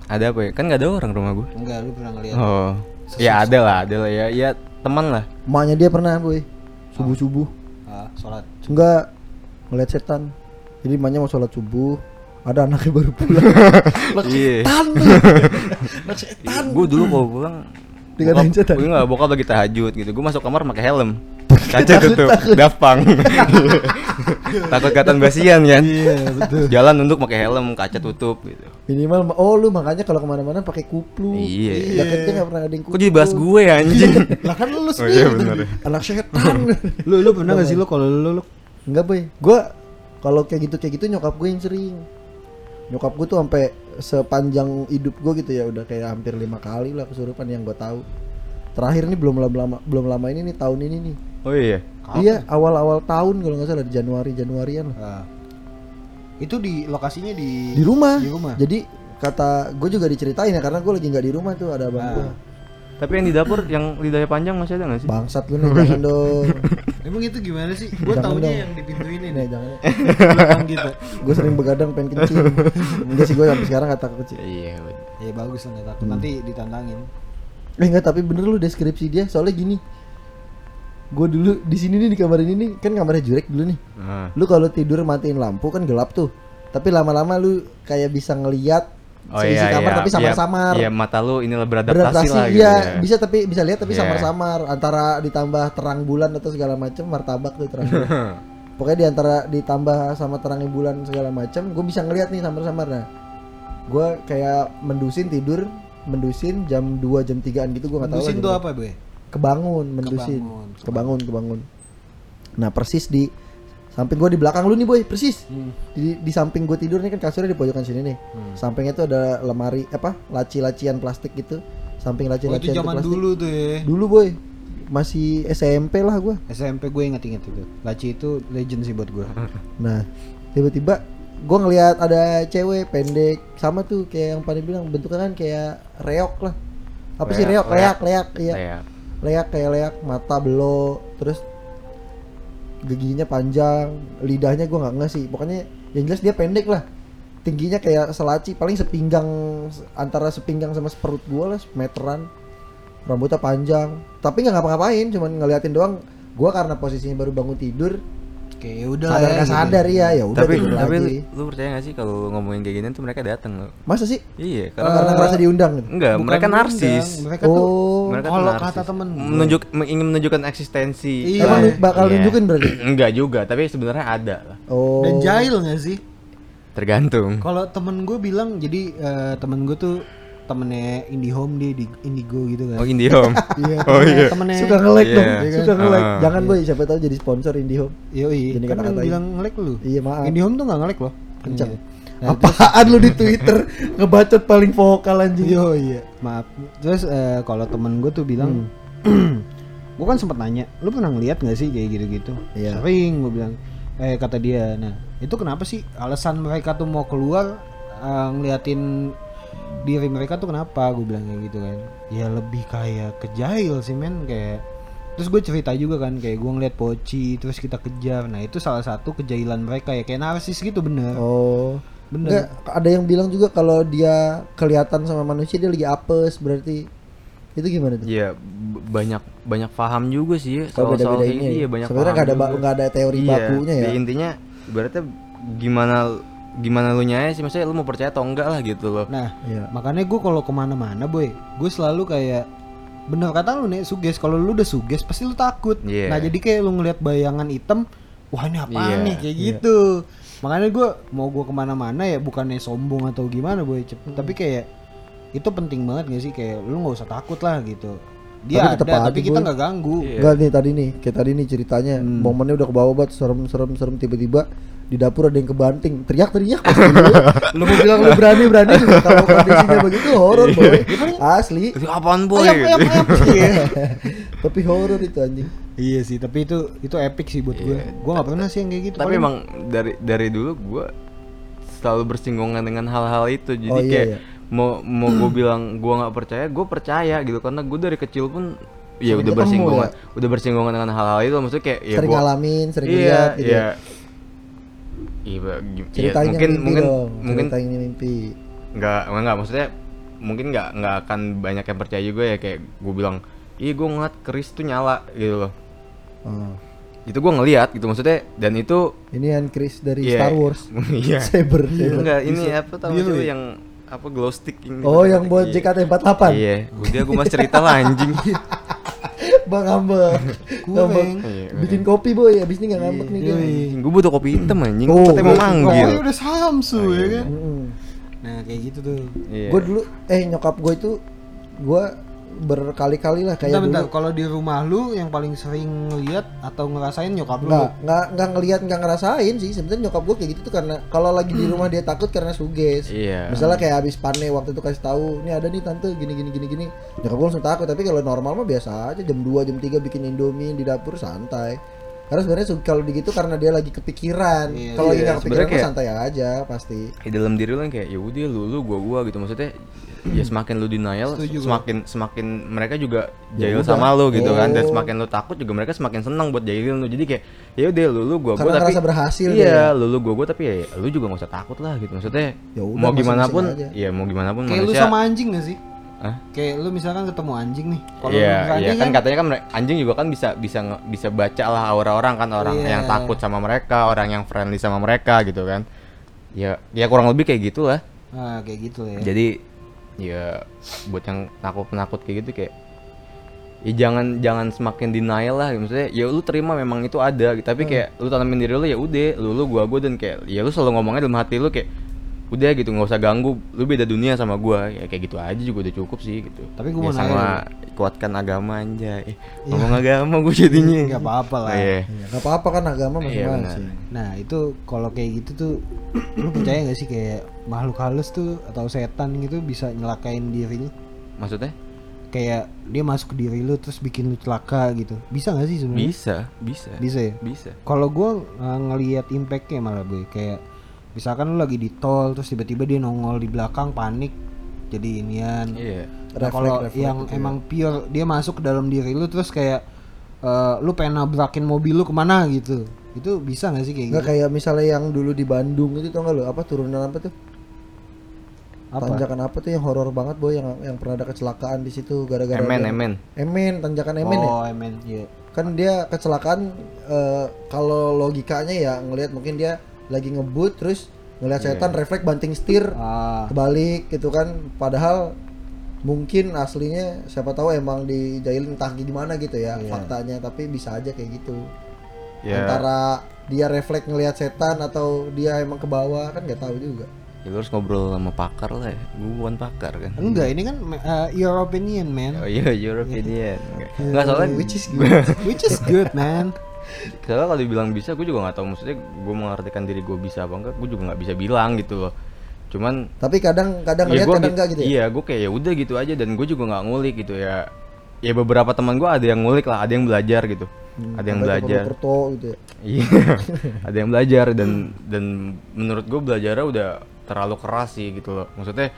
ada apa ya kan nggak ada orang rumah gue Enggak, lu pernah ngeliat. oh ya ada lah ada lah ya ya teman lah Emaknya dia pernah, boy. Subuh-subuh. Ah, sholat. Enggak ngeliat setan. Jadi emaknya mau sholat subuh, ada anaknya baru pulang. iya Setan. Setan. gue dulu kalau pulang Dikatain bokap- gue nggak bokap lagi tahajud gitu. Gue masuk kamar pakai helm. Kaca tutup gampang. Takut katan basian kan? Iya, betul. jalan untuk pakai helm kaca tutup gitu. Minimal oh lu makanya kalau ke mana-mana pakai kuplu. Iya. Jaketnya nggak pernah ada yang kok kuplu. jadi bahas gue ya anjing? Lah kan lu oh iya benar Anak setan. lu lu pernah gak sih lu kalau lu, lu? Enggak boy, gua kalau kayak gitu kayak gitu nyokap gue yang sering. Nyokap gue tuh sampai sepanjang hidup gue gitu ya udah kayak hampir lima kali lah kesurupan yang gue tahu. Terakhir nih belum lama, lama belum lama ini nih tahun ini nih. oh iya Iya awal-awal tahun kalau nggak salah di Januari Januarian lah. Ah. itu di lokasinya di Di rumah. Di rumah. Jadi kata gue juga diceritain ya karena gue lagi nggak di rumah tuh ada abang Ah. gue. Tapi yang di dapur yang lidahnya panjang masih ada nggak sih Bangsat lu nih jangan dong. Emang itu gimana sih? Gua Jangan taunya dong. yang di pintu ini Nih jangan. Gitu. Gue sering begadang pengen kencing. Enggak sih gue sampai sekarang kata kecil. iya bener. Ya bagus lah nggak takut nanti ditantangin. Eh enggak tapi bener lu deskripsi dia soalnya gini. Gue dulu di sini nih di kamar ini nih kan kamarnya Jurek dulu nih. Nah. Lu kalau tidur matiin lampu kan gelap tuh. Tapi lama-lama lu kayak bisa ngeliat Oh seisi iya, kamar iya, tapi samar-samar. Iya, iya, mata lu inilah beradaptasi, Beradaptasi lah gitu iya, ya. bisa tapi bisa lihat tapi Iya. samar-samar antara ditambah terang bulan atau segala macam martabak tuh terang bulan. Pokoknya di antara ditambah sama terangnya bulan segala macam, gue bisa ngeliat nih samar-samar nah. Gue kayak mendusin tidur, mendusin jam 2 jam 3an gitu gue nggak tahu. Dusin lah tuh apa, Boy? kebangun mendusin Kebangun. kebangun kebangun nah persis di samping gue di belakang lu nih boy. Persis. Hmm. di, di samping gue tidur nih kan kasurnya di pojokan sini nih. Hmm. sampingnya tuh ada lemari apa laci-lacian plastik gitu. Samping Oh, itu laci-lacian zaman plastik. dulu tuh ya. dulu boy. Masih SMP lah gue SMP gue inget-inget itu. Laci itu legend sih buat gue. nah tiba-tiba gue ngelihat ada cewek pendek sama tuh kayak yang pada bilang bentuknya kan kayak reok lah. Apa sih? Leak, reok leak leak iya. Kayak leak kayak leak mata belo terus giginya panjang lidahnya gua nggak nggak sih. Pokoknya yang jelas dia pendek lah. Tingginya kayak selaci paling sepinggang antara sepinggang sama seperut gua lah meteran. Rambutnya panjang. Tapi nggak ngapa-ngapain cuman ngeliatin doang. Gua karena posisinya baru bangun tidur Kayak ya udah sadar lah ya, gitu. sadar ya ya udah tapi tidur tapi lagi lu, lu percaya gak sih kalau ngomongin kayak gini tuh mereka datang lo masa sih iya karena karena merasa diundang gitu? enggak Bukan mereka diundang, narsis Mereka tuh oh mereka tuh kalau narsis. kata temen menunjuk ingin menunjukkan eksistensi Iya. emang lu bakal Iya. nunjukin berarti enggak juga tapi sebenarnya ada lah oh dan jahil gak sih? tergantung Kalau temen gue bilang jadi eh, temen gue tuh temennya IndiHome dia di Indigo gitu kan. oh IndiHome Iya, oh temennya- iya temennya suka nge-like Iya. dong Iya kan? suka nge-like Ah. jangan boy siapa tahu jadi sponsor IndiHome Yoi, Jadi kan kata-katain. bilang nge-like lu. Iya, maaf. IndiHome tuh gak nge-like loh. kencang Iya. Nah, apaan lu di Twitter ngebacot paling vokal anjing Yo iya, maaf. Terus eh, kalau temen gue tuh bilang, gue kan sempet nanya, lu pernah ngeliat nggak sih kayak gitu-gitu? Iya. Sering gue bilang. Eh kata dia, nah itu kenapa sih alasan mereka tuh mau keluar eh, ngeliatin diri mereka tuh kenapa? Gue bilang kayak gitu kan. Ya lebih kayak kejahil sih men kayak. Terus gue cerita juga kan kayak gue ngeliat Poci terus kita kejar. Nah itu salah satu kejahilan mereka ya kayak narsis gitu bener. oh Bener. Enggak, ada yang bilang juga kalau dia kelihatan sama manusia dia lagi apes berarti itu gimana tuh? Iya, banyak banyak paham juga sih Kalau soal-soal beda-beda kayak ini gini. ya. Iya, banyak Sebenarnya paham nggak ada nggak ada teori Iya, bakunya ya. Intinya ibaratnya gimana gimana lu nyaya sih maksudnya lu mau percaya atau enggak lah gitu loh. Nah Iya. Makanya gue kalau ke mana-mana boy, gue selalu kayak bener kata lu nih suges. Kalau lu udah suges pasti lu takut. Iya. Nah jadi kayak lu ngelihat bayangan hitam, wah ini apaan Iya, nih kayak iya. gitu. Makanya gue mau gue ke mana-mana ya bukannya sombong atau gimana boy, Cep- Hmm. tapi kayak itu penting banget gak sih kayak lu nggak usah takut lah gitu. Dia Tapi ada tapi kita nggak ganggu. Iya. Enggak nih tadi nih, kayak tadi nih ceritanya Hmm. momennya udah ke bawah banget serem serem serem tiba-tiba di dapur ada yang kebanting teriak-teriak pasti lu. mau bilang lu berani-berani juga kalau kondisinya begitu horor boy asli Itu apaan boy? Ayam, ayam, ayam. Iya. tapi horor itu anjing Iya sih, tapi itu itu epic sih buat gue. Iya. Gue nggak pernah sih yang kayak gitu. Tapi Paling- emang dari dari dulu gua selalu bersinggungan dengan hal-hal itu jadi Oh, iya, kayak iya. mau mau gue bilang gue nggak percaya gue percaya gitu karena gue dari kecil pun ya udah bersinggungan ya? udah bersinggungan dengan hal-hal itu maksudnya kayak ya sering gua- ngalamin sering iya lihat gitu iya ya. Iya iya, ceritain mungkin mimpi mungkin dong mungkin ceritain mimpi nggak nggak maksudnya mungkin nggak nggak akan banyak yang percaya juga ya kayak gue bilang ih gue ngeliat keris tuh nyala gitu loh oh. itu gue ngeliat gitu maksudnya dan itu ini yang Chris dari Iya. Star Wars iya Saber enggak ini apa maksudnya ya? yang apa glow stick yang oh gitu. yang buat Iya. JKT48 iya udah gue mas cerita lah anjing Bang ngambek ngambek Iya, bikin kopi boy. Abis ini nggak ngambek nih dia gue butuh kopi hitam anjing. Oh, katanya mau manggil. Pokoknya udah Samsu ya iya, kan. Nah kayak gitu tuh. Iya. gue dulu eh nyokap gue itu gue berkali-kali lah kayak Bentar, dulu. Kalau di rumah lu yang paling sering ngeliat atau ngerasain nyokap lu? nggak nggak nggak ngelihat nggak ngerasain sih. Sebenarnya nyokap gue kayak gitu tuh karena kalau lagi di rumah dia takut karena suges. Iya. misalnya kayak habis pane waktu itu kasih tahu ini ada nih tante gini gini gini gini. Nyokap gue langsung takut tapi kalau normal mah biasa aja. Jam 2 jam 3 bikin indomie di dapur santai karena sebenarnya kalau begitu karena dia lagi kepikiran Iya, kalau lagi iya, nggak kepikiran mah santai aja pasti di dalam diri lu yang kayak ya udah lu lu gua gua gitu maksudnya ya semakin lu denial Setuju semakin semakin mereka juga Ya jahil udah. sama lu gitu kan dan Oh. semakin lu takut juga mereka semakin senang buat jahilin lu jadi kayak ya udah lu lu gua gua Karena tapi ngerasa berhasil iya ya. lu lu gua gua tapi ya lu juga nggak usah takut lah gitu maksudnya Ya udah, mau gimana pun aja. ya mau gimana pun Kayak lu manusia sama anjing gak sih? Hah? Kayak lu misalkan ketemu anjing nih. Kalau Iya, lu ke iya anjing kan katanya kan anjing juga kan bisa bisa bisa baca lah aura orang kan orang Iya. yang takut sama mereka, orang yang friendly sama mereka gitu kan. Ya, ya kurang lebih kayak gitulah. Ah, kayak gitu ya. Jadi ya buat yang takut penakut kayak gitu kayak ya jangan jangan semakin denial lah maksudnya ya lu terima memang itu ada gitu. tapi kayak lu tanamin diri lu ya udah lu lu gua gua dan kayak ya lu selalu ngomongnya dalam hati lu kayak udah gitu nggak usah ganggu. Lu beda dunia sama gua. Ya kayak gitu aja juga udah cukup sih gitu. Tapi gua ya, mau sama nanya kuatkan agama anjay. Ngomong agama gua jadinya. Nggak apa-apa lah. iya. Iya, nggak apa-apa kan agama Iya, masing-masing. Nah itu kalau kayak gitu tuh lu percaya gak sih kayak makhluk halus tuh atau setan gitu bisa nyelakain diri lu? maksudnya? Kayak dia masuk ke diri lu terus bikin lu celaka gitu. Bisa gak sih sebenarnya? bisa bisa. Bisa ya. bisa. Kalau gua uh, ngelihat impactnya malah boy. Kayak misalkan lu lagi di tol terus tiba-tiba dia nongol di belakang panik jadi inian. iya Nah, kalau Refleks-refleks yang gitu ya. emang pure dia masuk ke dalam diri lu terus kayak eh, lu pengen nabrakin mobil lu ke mana gitu. Itu bisa gak sih kayak nggak gitu? kayak misalnya yang dulu di Bandung itu tau nggak lo apa turunan apa tuh Apa? tanjakan apa tuh yang horor banget boy yang yang pernah ada kecelakaan di situ gara-gara emen ada- emen emen tanjakan emen ya oh, emen. Iya. kan dia kecelakaan eh, kalau logikanya ya ngelihat mungkin dia lagi ngebut terus ngelihat Iya. setan refleks banting setir Ah, kebalik gitu kan padahal mungkin aslinya siapa tahu emang dijailin entah gimana gitu ya Iya. faktanya tapi bisa aja kayak gitu ya antara dia refleks ngelihat setan atau dia emang ke bawah kan nggak tahu juga ya lu harus ngobrol sama pakar lah ya gua bukan pakar kan enggak ini kan uh, your opinion man. Oh iya, your opinion. Enggak, Enggak soalnya which is good Which is good man. soalnya kalau dibilang bisa, gue juga nggak tahu maksudnya gue mengartikan diri gue bisa apa enggak, gue juga nggak bisa bilang gitu loh. Cuman tapi kadang kadang ngeliat gua kadang enggak gitu ya Iya, gue kayak ya udah gitu aja dan gue juga nggak ngulik gitu ya. Ya beberapa teman gue ada yang ngulik lah, ada yang belajar gitu. ada yang belajar. Purwokerto gitu ya Iya, ada yang belajar dan dan menurut gue belajarnya udah terlalu keras sih gitu loh. Maksudnya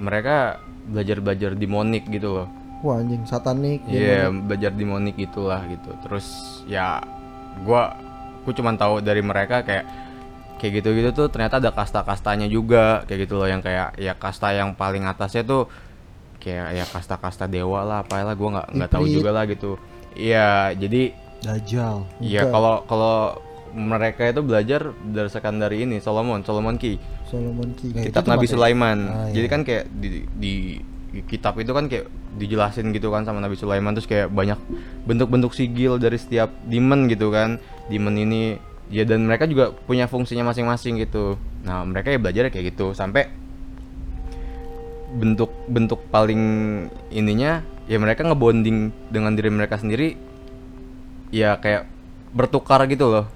mereka belajar belajar demonik gitu loh. Wah anjing satanik Iya, belajar demonik itulah gitu. Terus ya gua gua cuman tahu dari mereka kayak kayak gitu-gitu tuh ternyata ada kasta-kastanya juga kayak gitu loh yang kayak ya kasta yang paling atasnya tuh kayak ya kasta-kasta dewa lah apalah gua nggak nggak tahu juga lah gitu. Iya, jadi Dajjal. ya Bukan. kalau kalau mereka itu belajar berdasarkan dari ini Solomon, Solomon Key. Solomon Key Eh, kitab Nabi Sulaiman. Ah, Jadi iya. kan kayak di di kitab itu kan kayak dijelasin gitu kan sama Nabi Sulaiman terus kayak banyak bentuk-bentuk sigil dari setiap demon gitu kan. Demon ini ya dan mereka juga punya fungsinya masing-masing gitu. Nah, mereka ya belajar kayak gitu sampai bentuk-bentuk paling ininya ya mereka ngebonding dengan diri mereka sendiri ya kayak bertukar gitu loh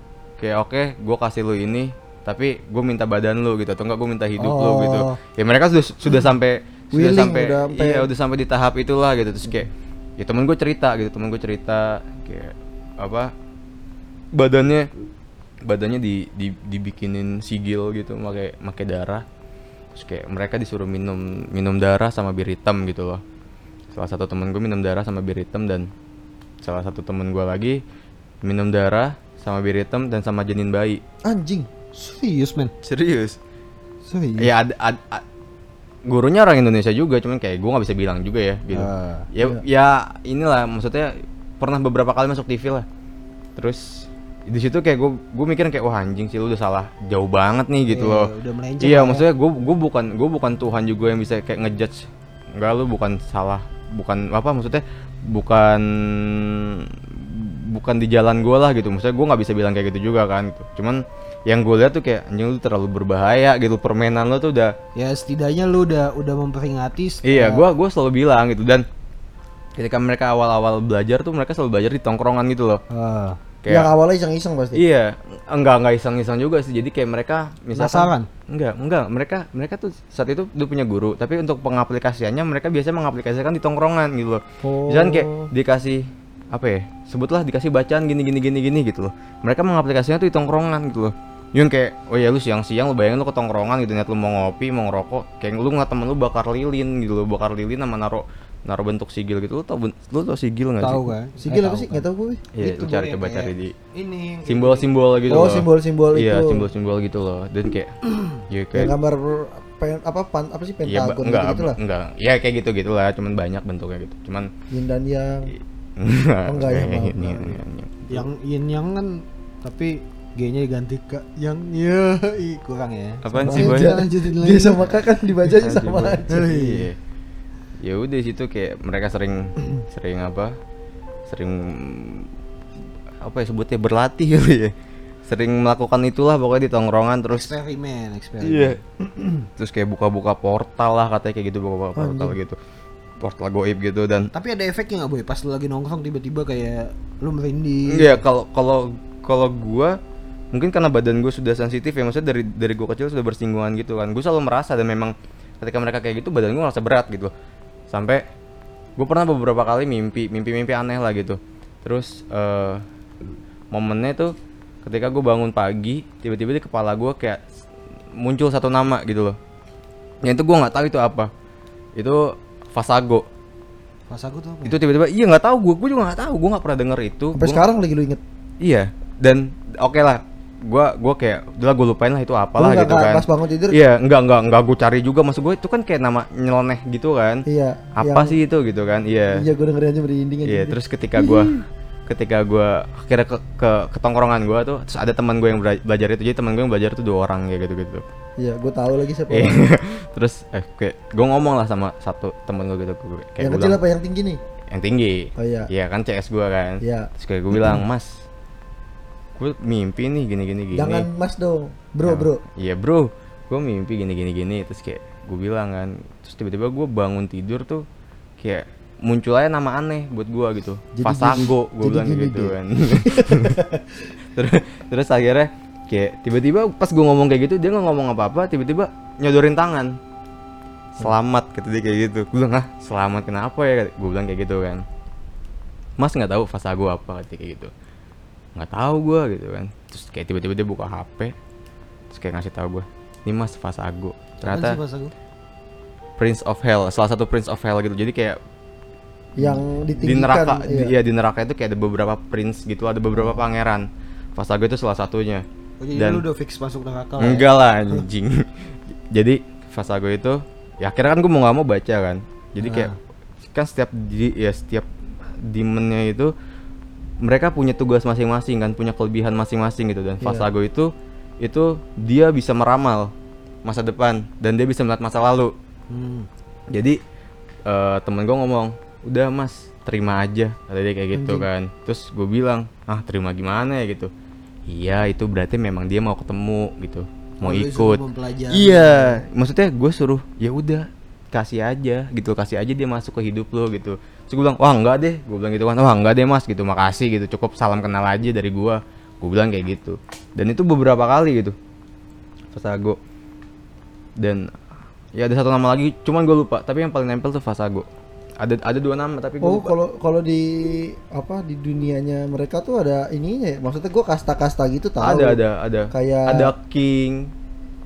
kayak oke gue kasih lu ini tapi gue minta badan lu gitu atau enggak gue minta hidup lu Oh. gitu ya mereka sudah sudah sampai sudah Willing, sampai udah sampai- iya udah sampai di tahap itulah gitu terus kayak ya temen gue cerita gitu temen gue cerita kayak apa badannya badannya di, di dibikinin sigil gitu pakai pakai darah terus kayak mereka disuruh minum minum darah sama bir hitam gitu loh salah satu temen gue minum darah sama bir hitam dan salah satu temen gue lagi minum darah sama bir hitam dan sama janin bayi Anjing. Serius men? serius Serius? ya ada, ada- a- gurunya orang Indonesia juga cuman kayak gue nggak bisa bilang juga ya gitu. Ah, ya ya inilah maksudnya pernah beberapa kali masuk TV lah. Terus di situ kayak gue gue mikirin kayak wah anjing sih lu udah salah jauh banget nih gitu Iya, loh. udah iya ya. maksudnya gue gue bukan gue bukan Tuhan juga yang bisa kayak ngejudge. Enggak lu bukan salah bukan apa maksudnya bukan bukan di jalan gue lah gitu. Maksudnya gue nggak bisa bilang kayak gitu juga kan gitu. cuman yang gue lihat tuh kayak anjing lu terlalu berbahaya gitu permainan lu tuh udah Ya setidaknya lu udah udah memperingati. Iya, eh, gua gua selalu bilang gitu dan ketika mereka awal-awal belajar tuh mereka selalu belajar di tongkrongan gitu loh. ah, Yang Kayak awalnya iseng-iseng pasti. iya, enggak enggak iseng-iseng juga sih. Jadi kayak mereka misalkan Penasaran? enggak, enggak, mereka mereka tuh saat itu udah punya guru, tapi untuk pengaplikasiannya mereka biasanya mengaplikasikan di tongkrongan gitu loh. Oh. Misalkan kayak dikasih apa ya? Sebutlah dikasih bacaan gini gini gini gini gitu loh. Mereka mengaplikasinya tuh di tongkrongan gitu loh. Yang kayak, oh ya lu siang-siang lu bayangin lu ke tongkrongan gitu niat lu mau ngopi, mau ngerokok, kayak lu ngeliat temen lu bakar lilin gitu loh, bakar lilin sama naro naro bentuk sigil gitu. Lu tau ben- lu tau sigil nggak sih? tahu kan? Sigil Eh, apa sih? Nggak tahu gue. Iya, Itu lu cari coba kayak cari di Ini yang simbol-simbol gitu Oh, loh. simbol-simbol Iya, itu. simbol-simbol gitu loh. Dan kayak ya Yang kayak gambar pen, apa pan, apa sih Iya, pentagon enggak, gitu lah. enggak. Ya kayak gitu gitulah, cuman banyak bentuknya gitu. Cuman Yin dan yang. Enggak. Oh, enggak ya, maaf. ini, ini. yang yin yang kan tapi G-nya diganti ke yang ya ih, kurang ya. Apaan Sama sih, Boy? Lanjutin lagi. Dia sama kakak kan dibacanya Anjir, sama aja. Iya. Ya udah di situ kayak mereka sering sering apa? Sering apa ya sebutnya berlatih gitu ya. Sering melakukan itulah pokoknya di tongkrongan terus eksperimen, eksperimen. Iya. terus kayak buka-buka portal lah katanya kayak gitu buka-buka portal gitu. Portal goib gitu dan Tapi ada efeknya nggak boy? Pas lu lagi nongkrong tiba-tiba kayak lu merinding. Iya, kalau kalau kalau gua mungkin karena badan gue sudah sensitif ya maksudnya dari dari gua kecil sudah bersinggungan gitu kan. Gue selalu merasa dan memang ketika mereka kayak gitu badan gue merasa berat gitu. Sampai gue pernah beberapa kali mimpi, mimpi-mimpi aneh lah gitu. Terus eh momennya tuh ketika gue bangun pagi, tiba-tiba di kepala gue kayak muncul satu nama gitu loh. Yang itu gue nggak tahu itu apa. Itu Fasago. Pas aku tuh apa ya? Itu tiba-tiba iya nggak tahu gue, gue juga nggak tahu, gue nggak pernah denger itu. Sampai Gua- sekarang lagi lu inget. Iya, dan oke lah. Gua gua kayak udah gue lupain lah itu apalah Lu nggak gitu ka- kan. pas bangun tidur? Iya, enggak enggak enggak gue cari juga maksud gue itu kan kayak nama nyeleneh gitu kan. Iya. Apa yang- sih itu gitu kan? Iya. Iya, gue dengerin aja merinding aja. Iya, terus ketika gua ketika gua akhirnya ke ke, ke tongkrongan gua tuh terus ada teman gue yang bela- belajar itu. Jadi teman gue yang belajar tuh dua orang kayak gitu-gitu. Iya, gue tahu lagi siapa. Iya. terus eh kayak gue ngomong lah sama satu temen gue gitu gue kayak yang kecil apa yang tinggi nih? yang tinggi. Oh iya. Iya kan CS gua kan. Iya. Terus kayak gue bilang, "Mas, gue mimpi nih gini gini gini." Jangan mas dong, bro Nah, bro. Iya bro, gue mimpi gini gini gini terus kayak gue bilang kan, terus tiba-tiba gue bangun tidur tuh kayak muncul aja nama aneh buat gue gitu, Jadi Fasago, gue jadi bilang gini gitu kan. terus terus akhirnya kayak tiba-tiba pas gue ngomong kayak gitu dia nggak ngomong apa-apa, tiba-tiba nyodorin tangan. Selamat kata dia kayak gitu. Gue bilang ah selamat kenapa ya? Gue bilang kayak gitu kan. Mas nggak tahu Fasago apa kata dia kayak gitu. Nggak tahu gue gitu kan. Terus kayak tiba-tiba dia buka HP, terus kayak ngasih tahu gue ini mas Fasago Apaan ternyata? Prince of Hell salah satu Prince of Hell gitu jadi kayak Yang di neraka iya. di, ya di neraka itu kayak ada beberapa prince gitu ada beberapa pangeran Fasago itu salah satunya Oh, jadi dan lu udah fix masuk neraka lah ya? enggak lah anjing. Jadi Fasago itu ya akhirnya kan gue mau nggak mau baca kan. Jadi kayak kan setiap di ya setiap demonnya itu mereka punya tugas masing-masing kan punya kelebihan masing-masing gitu. Dan Iya. Fasago itu itu dia bisa meramal masa depan dan dia bisa melihat masa lalu. Hmm. jadi eh temen gue ngomong udah mas terima aja kata dia kayak gitu kan. Terus gue bilang ah terima gimana ya gitu iya itu berarti memang dia mau ketemu gitu. Mau Oh, ikut. iya maksudnya gue suruh ya udah kasih aja gitu. Kasih aja dia masuk ke hidup lo gitu. Terus gue bilang wah enggak deh. Gue bilang gitu kan wah enggak deh mas gitu. Makasih gitu. Cukup salam kenal aja dari gue gue bilang kayak gitu. Dan itu beberapa kali gitu. Fasago dan ya ada satu nama lagi cuman gue lupa. Tapi yang paling nempel tuh Fasago ada ada dua nama tapi gue Oh, kalau kalau di apa di dunianya mereka tuh ada ininya ya. Maksudnya gua kasta-kasta gitu tahu. ada ada ada Kayak- ada king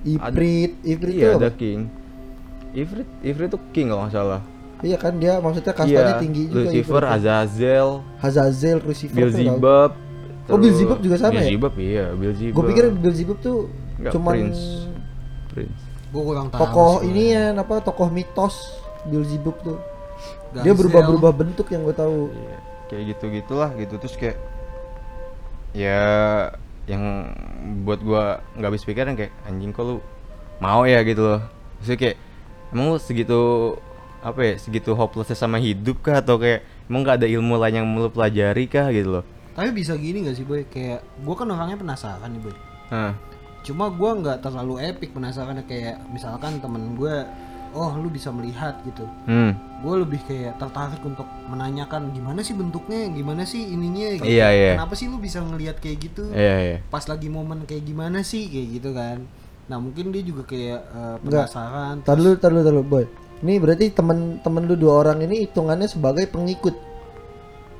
Ifrit, Ifrit iya ada apa? king Ifrit Ifrit tuh king kalau nggak salah Iya kan dia maksudnya kastanya iya tinggi juga Lucifer Ifrit. Azazel Hazazel, Lucifer. Beelzebub Oh, Beelzebub juga sama ya? Beelzebub iya Beelzebub Gue pikir Beelzebub tuh Nggak, cuman Prince. Prince Gue kurang tahu. tokoh ini ya apa tokoh mitos Beelzebub tuh. Gazel. Dia berubah-berubah bentuk yang gue tahu. Iya, kayak gitu gitulah gitu terus kayak ya yang buat gua nggak habis pikiran kayak anjing kok lu mau ya gitu loh Maksudnya kayak emang lu segitu apa ya segitu hopelessnya sama hidup kah atau kayak emang nggak ada ilmu lain yang lu pelajari kah gitu loh Tapi bisa gini gak sih boy? Kayak gue kan orangnya penasaran nih boy. Hah. Cuma gue nggak terlalu epic penasarannya kayak misalkan temen gue, oh lu bisa melihat gitu. hmm Gue lebih kayak tertarik untuk menanyakan gimana sih bentuknya, gimana sih ininya. Gitu. Iya, iya. Kenapa sih lu bisa ngelihat kayak gitu? iya iya Pas lagi momen kayak gimana sih kayak gitu kan? Nah mungkin dia juga kayak Enggak. penasaran. Tar dulu, tar dulu, boy. Ini berarti temen-temen lu dua orang ini hitungannya sebagai pengikut.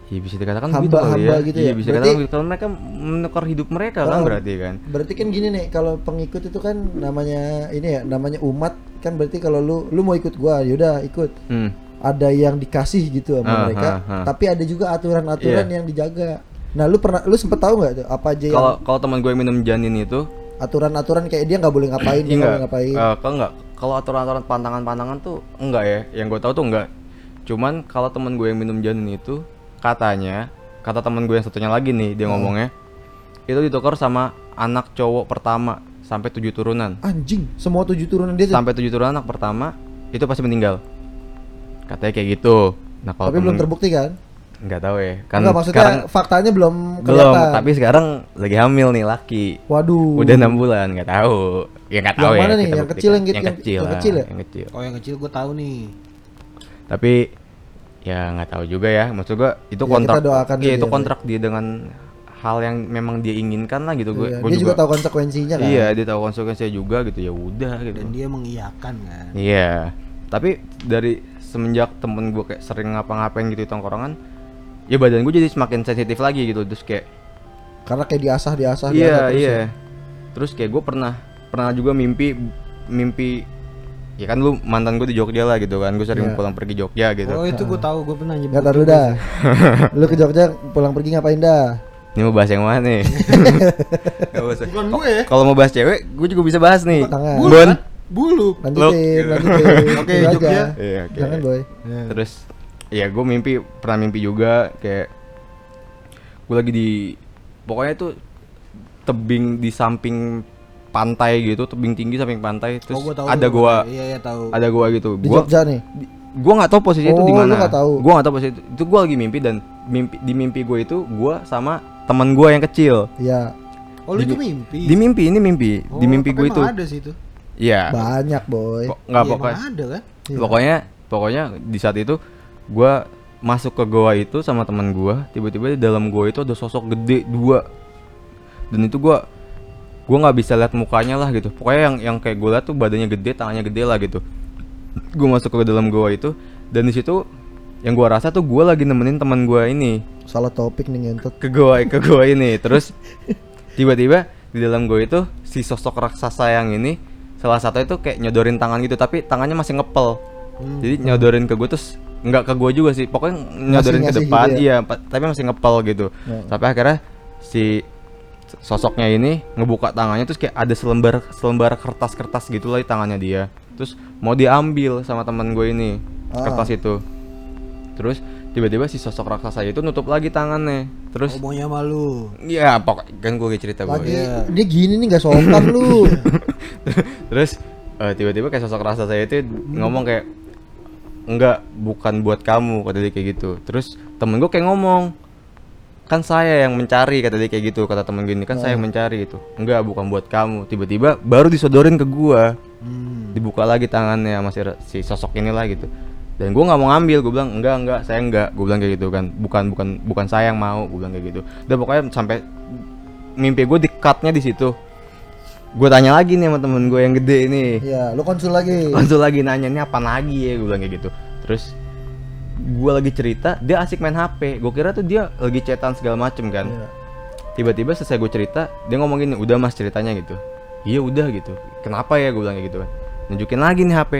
Iya bisa dikatakan Hamba- begitu hamba ya. gitu iya, ya. bisa Berarti- dikatakan begitu. kalau mereka menukar hidup mereka kan Oh. berarti kan. Berarti kan gini nih, kalau pengikut itu kan namanya ini ya, namanya umat kan berarti kalau lu lu mau ikut gua, yaudah ikut. Hmm. Ada yang dikasih gitu sama Ah, mereka, ah, ah. tapi ada juga aturan-aturan Iya. yang dijaga. Nah, lu pernah lu sempet tahu nggak tuh apa aja yang Kalau kalau teman gue yang minum janin itu aturan-aturan kayak dia nggak boleh ngapain, dia nggak ngapain. Eh, kalau enggak, kalau aturan-aturan pantangan-pantangan tuh enggak ya. Yang gue tahu tuh enggak. Cuman kalau teman gue yang minum janin itu katanya, kata teman gue yang satunya lagi nih dia ngomongnya, itu ditukar sama anak cowok pertama sampai tujuh turunan. Anjing, semua tujuh turunan dia. Sampai tujuh turunan anak pertama itu pasti meninggal. Katanya kayak gitu. Nah kalau tapi belum terbukti kan? nggak tahu ya. Kan Enggak maksudnya sekarang faktanya belum belum, kelihatan. tapi sekarang lagi hamil nih laki. Waduh. Udah enam bulan, nggak tahu. Ya nggak Yang tahu ya. mana nih? Yang kecil, yang gitu- yang yang- kecil, yang lah, kecil ya? Yang kecil. Oh yang kecil gue tahu nih. Tapi ya nggak tahu juga ya. Maksud gua itu Ya, kontrak. kita doakan Iya saja itu ya, kontrak dia dengan hal yang memang dia inginkan lah gitu gue. Iya, gua dia juga tahu konsekuensinya kan. Iya, dia tahu konsekuensinya juga gitu. Ya udah gitu. Dan dia mengiyakan kan. Iya. Tapi dari semenjak temen gue kayak sering ngapa-ngapain gitu di tongkrongan, ya badan gue jadi semakin sensitif lagi gitu. Terus kayak Karena kayak diasah diasah iya diasah terus iya. ya. Terus kayak gue pernah pernah juga mimpi mimpi ya kan lu mantan gue di Jogja lah gitu kan gue sering Iya. pulang pergi Jogja gitu Oh itu gue tahu gue pernah nyebut. Nggak taruh juga dah. Lu ke Jogja pulang pergi ngapain dah? Ini mau bahas yang mana nih. Bukan Ko- gue ya. kalau mau bahas cewek gue juga bisa bahas nih. Bulu Bon kan? Bulu. Lanjutin. Oke. Jogja. Iya, oke. Jangan boy. terus ya gue mimpi pernah mimpi juga kayak gue lagi di pokoknya itu tebing di samping pantai gitu tebing tinggi samping pantai terus oh, gua tahu ada tuh, gua Iya iya tahu. ada gua gitu Di gua Jogja nih. di- gua nggak tahu posisi itu di Oh, mana nggak tahu. gua nggak tahu posisi itu itu gua lagi mimpi dan mimpi di mimpi gue itu gua sama teman gua yang kecil Iya. Oh lu di- itu mimpi. di mimpi ini mimpi Oh, di mimpi gue itu ada sih itu. iya Banyak boy. Kok- nggak Iya, pokoknya ada kan? Iya. pokoknya pokoknya di saat itu gua masuk ke goa itu sama teman gua tiba-tiba di dalam goa itu ada sosok gede dua dan itu gua gua nggak bisa lihat mukanya lah gitu pokoknya yang yang kayak gue lihat tuh badannya gede tangannya gede lah gitu gua masuk ke dalam goa itu dan di situ yang gua rasa tuh gua lagi nemenin teman gua ini Salah topik nih ngentot. ke goa ke goa ini terus tiba-tiba di dalam goa itu si sosok raksasa yang ini salah satu itu kayak nyodorin tangan gitu tapi tangannya masih ngepel Hmm. jadi nyodorin ke gue terus nggak ke gue juga sih pokoknya nyodorin ke ngasih depan gitu ya? iya tapi masih ngepel gitu Ya. sampai akhirnya si sosoknya ini ngebuka tangannya terus kayak ada selembar selembar kertas-kertas gitu lah di tangannya dia terus mau diambil sama teman gue ini Ah. kertas itu terus tiba-tiba si sosok raksasa itu nutup lagi tangannya terus Oh, maunya malu. Iya, pokok kan gue cerita. Lagi Iya. dia gini nih gak sopan lu. Terus eh, tiba-tiba kayak sosok rasa saya itu ngomong kayak enggak bukan buat kamu kata dia kayak gitu. Terus temen gue kayak ngomong kan saya yang mencari kata dia kayak gitu kata temen gini kan saya yang mencari itu enggak bukan buat kamu tiba-tiba baru disodorin ke gua Hmm. dibuka lagi tangannya sama si, si sosok inilah gitu dan gua nggak mau ngambil gue bilang enggak enggak saya enggak. Gue bilang kayak gitu kan. Bukan bukan bukan saya yang mau gue bilang kayak gitu. Dan pokoknya sampai mimpi gue di cutnya di situ. Gue tanya lagi nih sama temen gue yang gede ini Iya, lu konsul lagi. langsung lagi nanya ini apa lagi ya? Gue bilang kayak gitu. Terus gua lagi cerita dia asik main HP gue kira tuh dia lagi chatan segala macem kan. Iya. tiba-tiba selesai gue cerita dia ngomong gini udah mas ceritanya gitu. Iya udah gitu. Kenapa ya? Gue bilang kayak gitu kan. Nunjukin lagi nih HP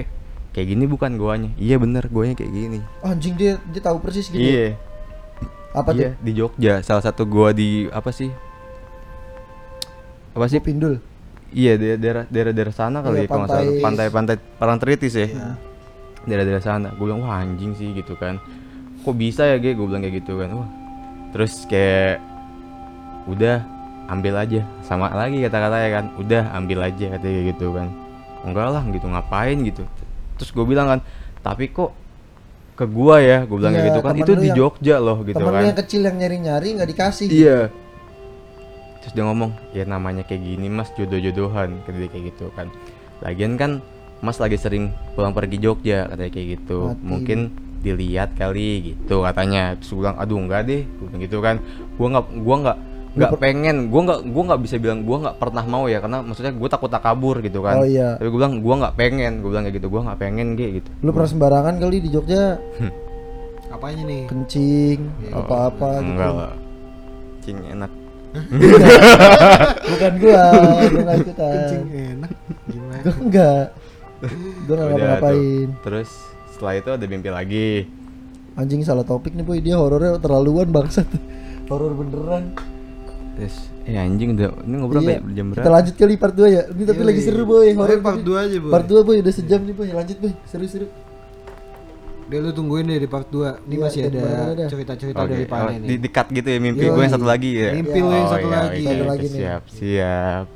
kayak gini bukan guanya iya bener guanya kayak gini. Anjing dia dia tahu persis gitu. iya. Apa iya tuh? di Jogja. Salah satu gua di apa sih? Apa sih? Pindul. iya daerah daerah daerah, daerah sana kali Iya, ya kalau salah. Pantai- pantai pantai Parangtritis ya. Iya. daerah-daerah sana. Gue bilang wah anjing sih gitu kan. Kok bisa ya gue gue bilang kayak gitu kan. Wah. Terus kayak udah ambil aja. Sama lagi kata-katanya kan. Udah ambil aja katanya kayak gitu kan. Enggak lah gitu. Ngapain? gitu terus gue bilang kan tapi kok ke gua ya gue bilang kayak Iya, gitu kan temen itu di yang- Jogja loh gitu Temen kan yang kecil yang nyari-nyari nggak dikasih. Iya. Terus dia ngomong, ya namanya kayak gini mas jodoh-jodohan dia kayak gitu kan. Lagian kan mas lagi sering pulang pergi Jogja katanya kayak gitu. Mati. Mungkin dilihat kali gitu katanya. Terus gue bilang, aduh enggak deh, gue gitu kan. Gua nggak, gua nggak nggak per- pengen, gua nggak, gua nggak bisa bilang gua nggak pernah mau ya karena maksudnya gue takut tak kabur gitu kan. Oh, iya. Tapi gue bilang gua nggak pengen, gue bilang kayak gitu, gua nggak pengen kayak gitu. Lu pernah sembarangan kali di Jogja Apanya nih? kencing Oh, apa-apa gitu. Enggak lah. Cing enak. Bukan gua, gua ikutan. Kencing enak. Gimana? Gua enggak. Gua nggak ngapa-ngapain. tuh. Terus setelah itu ada mimpi lagi. Anjing salah topik nih boy, dia horornya terlaluan bangsat. Horor beneran. Terus eh anjing udah ini ngobrol Iya. jam Kita berapa? lanjut kali part 2 ya. Ini tapi Yoi. lagi seru boy, horor. Part tapi. 2 aja, Boy. Part 2 boy udah sejam nih boy. Lanjut boy. Seru-seru. Udah lu tungguin deh di part 2 Ini Iya, masih ada cerita-cerita Oke, dari oh, Pane di, nih di cut gitu ya mimpi Yoi. gue yang satu lagi ya. Mimpi lu yang Oh, satu iya, lagi. Satu lagi nih. Siap, siap.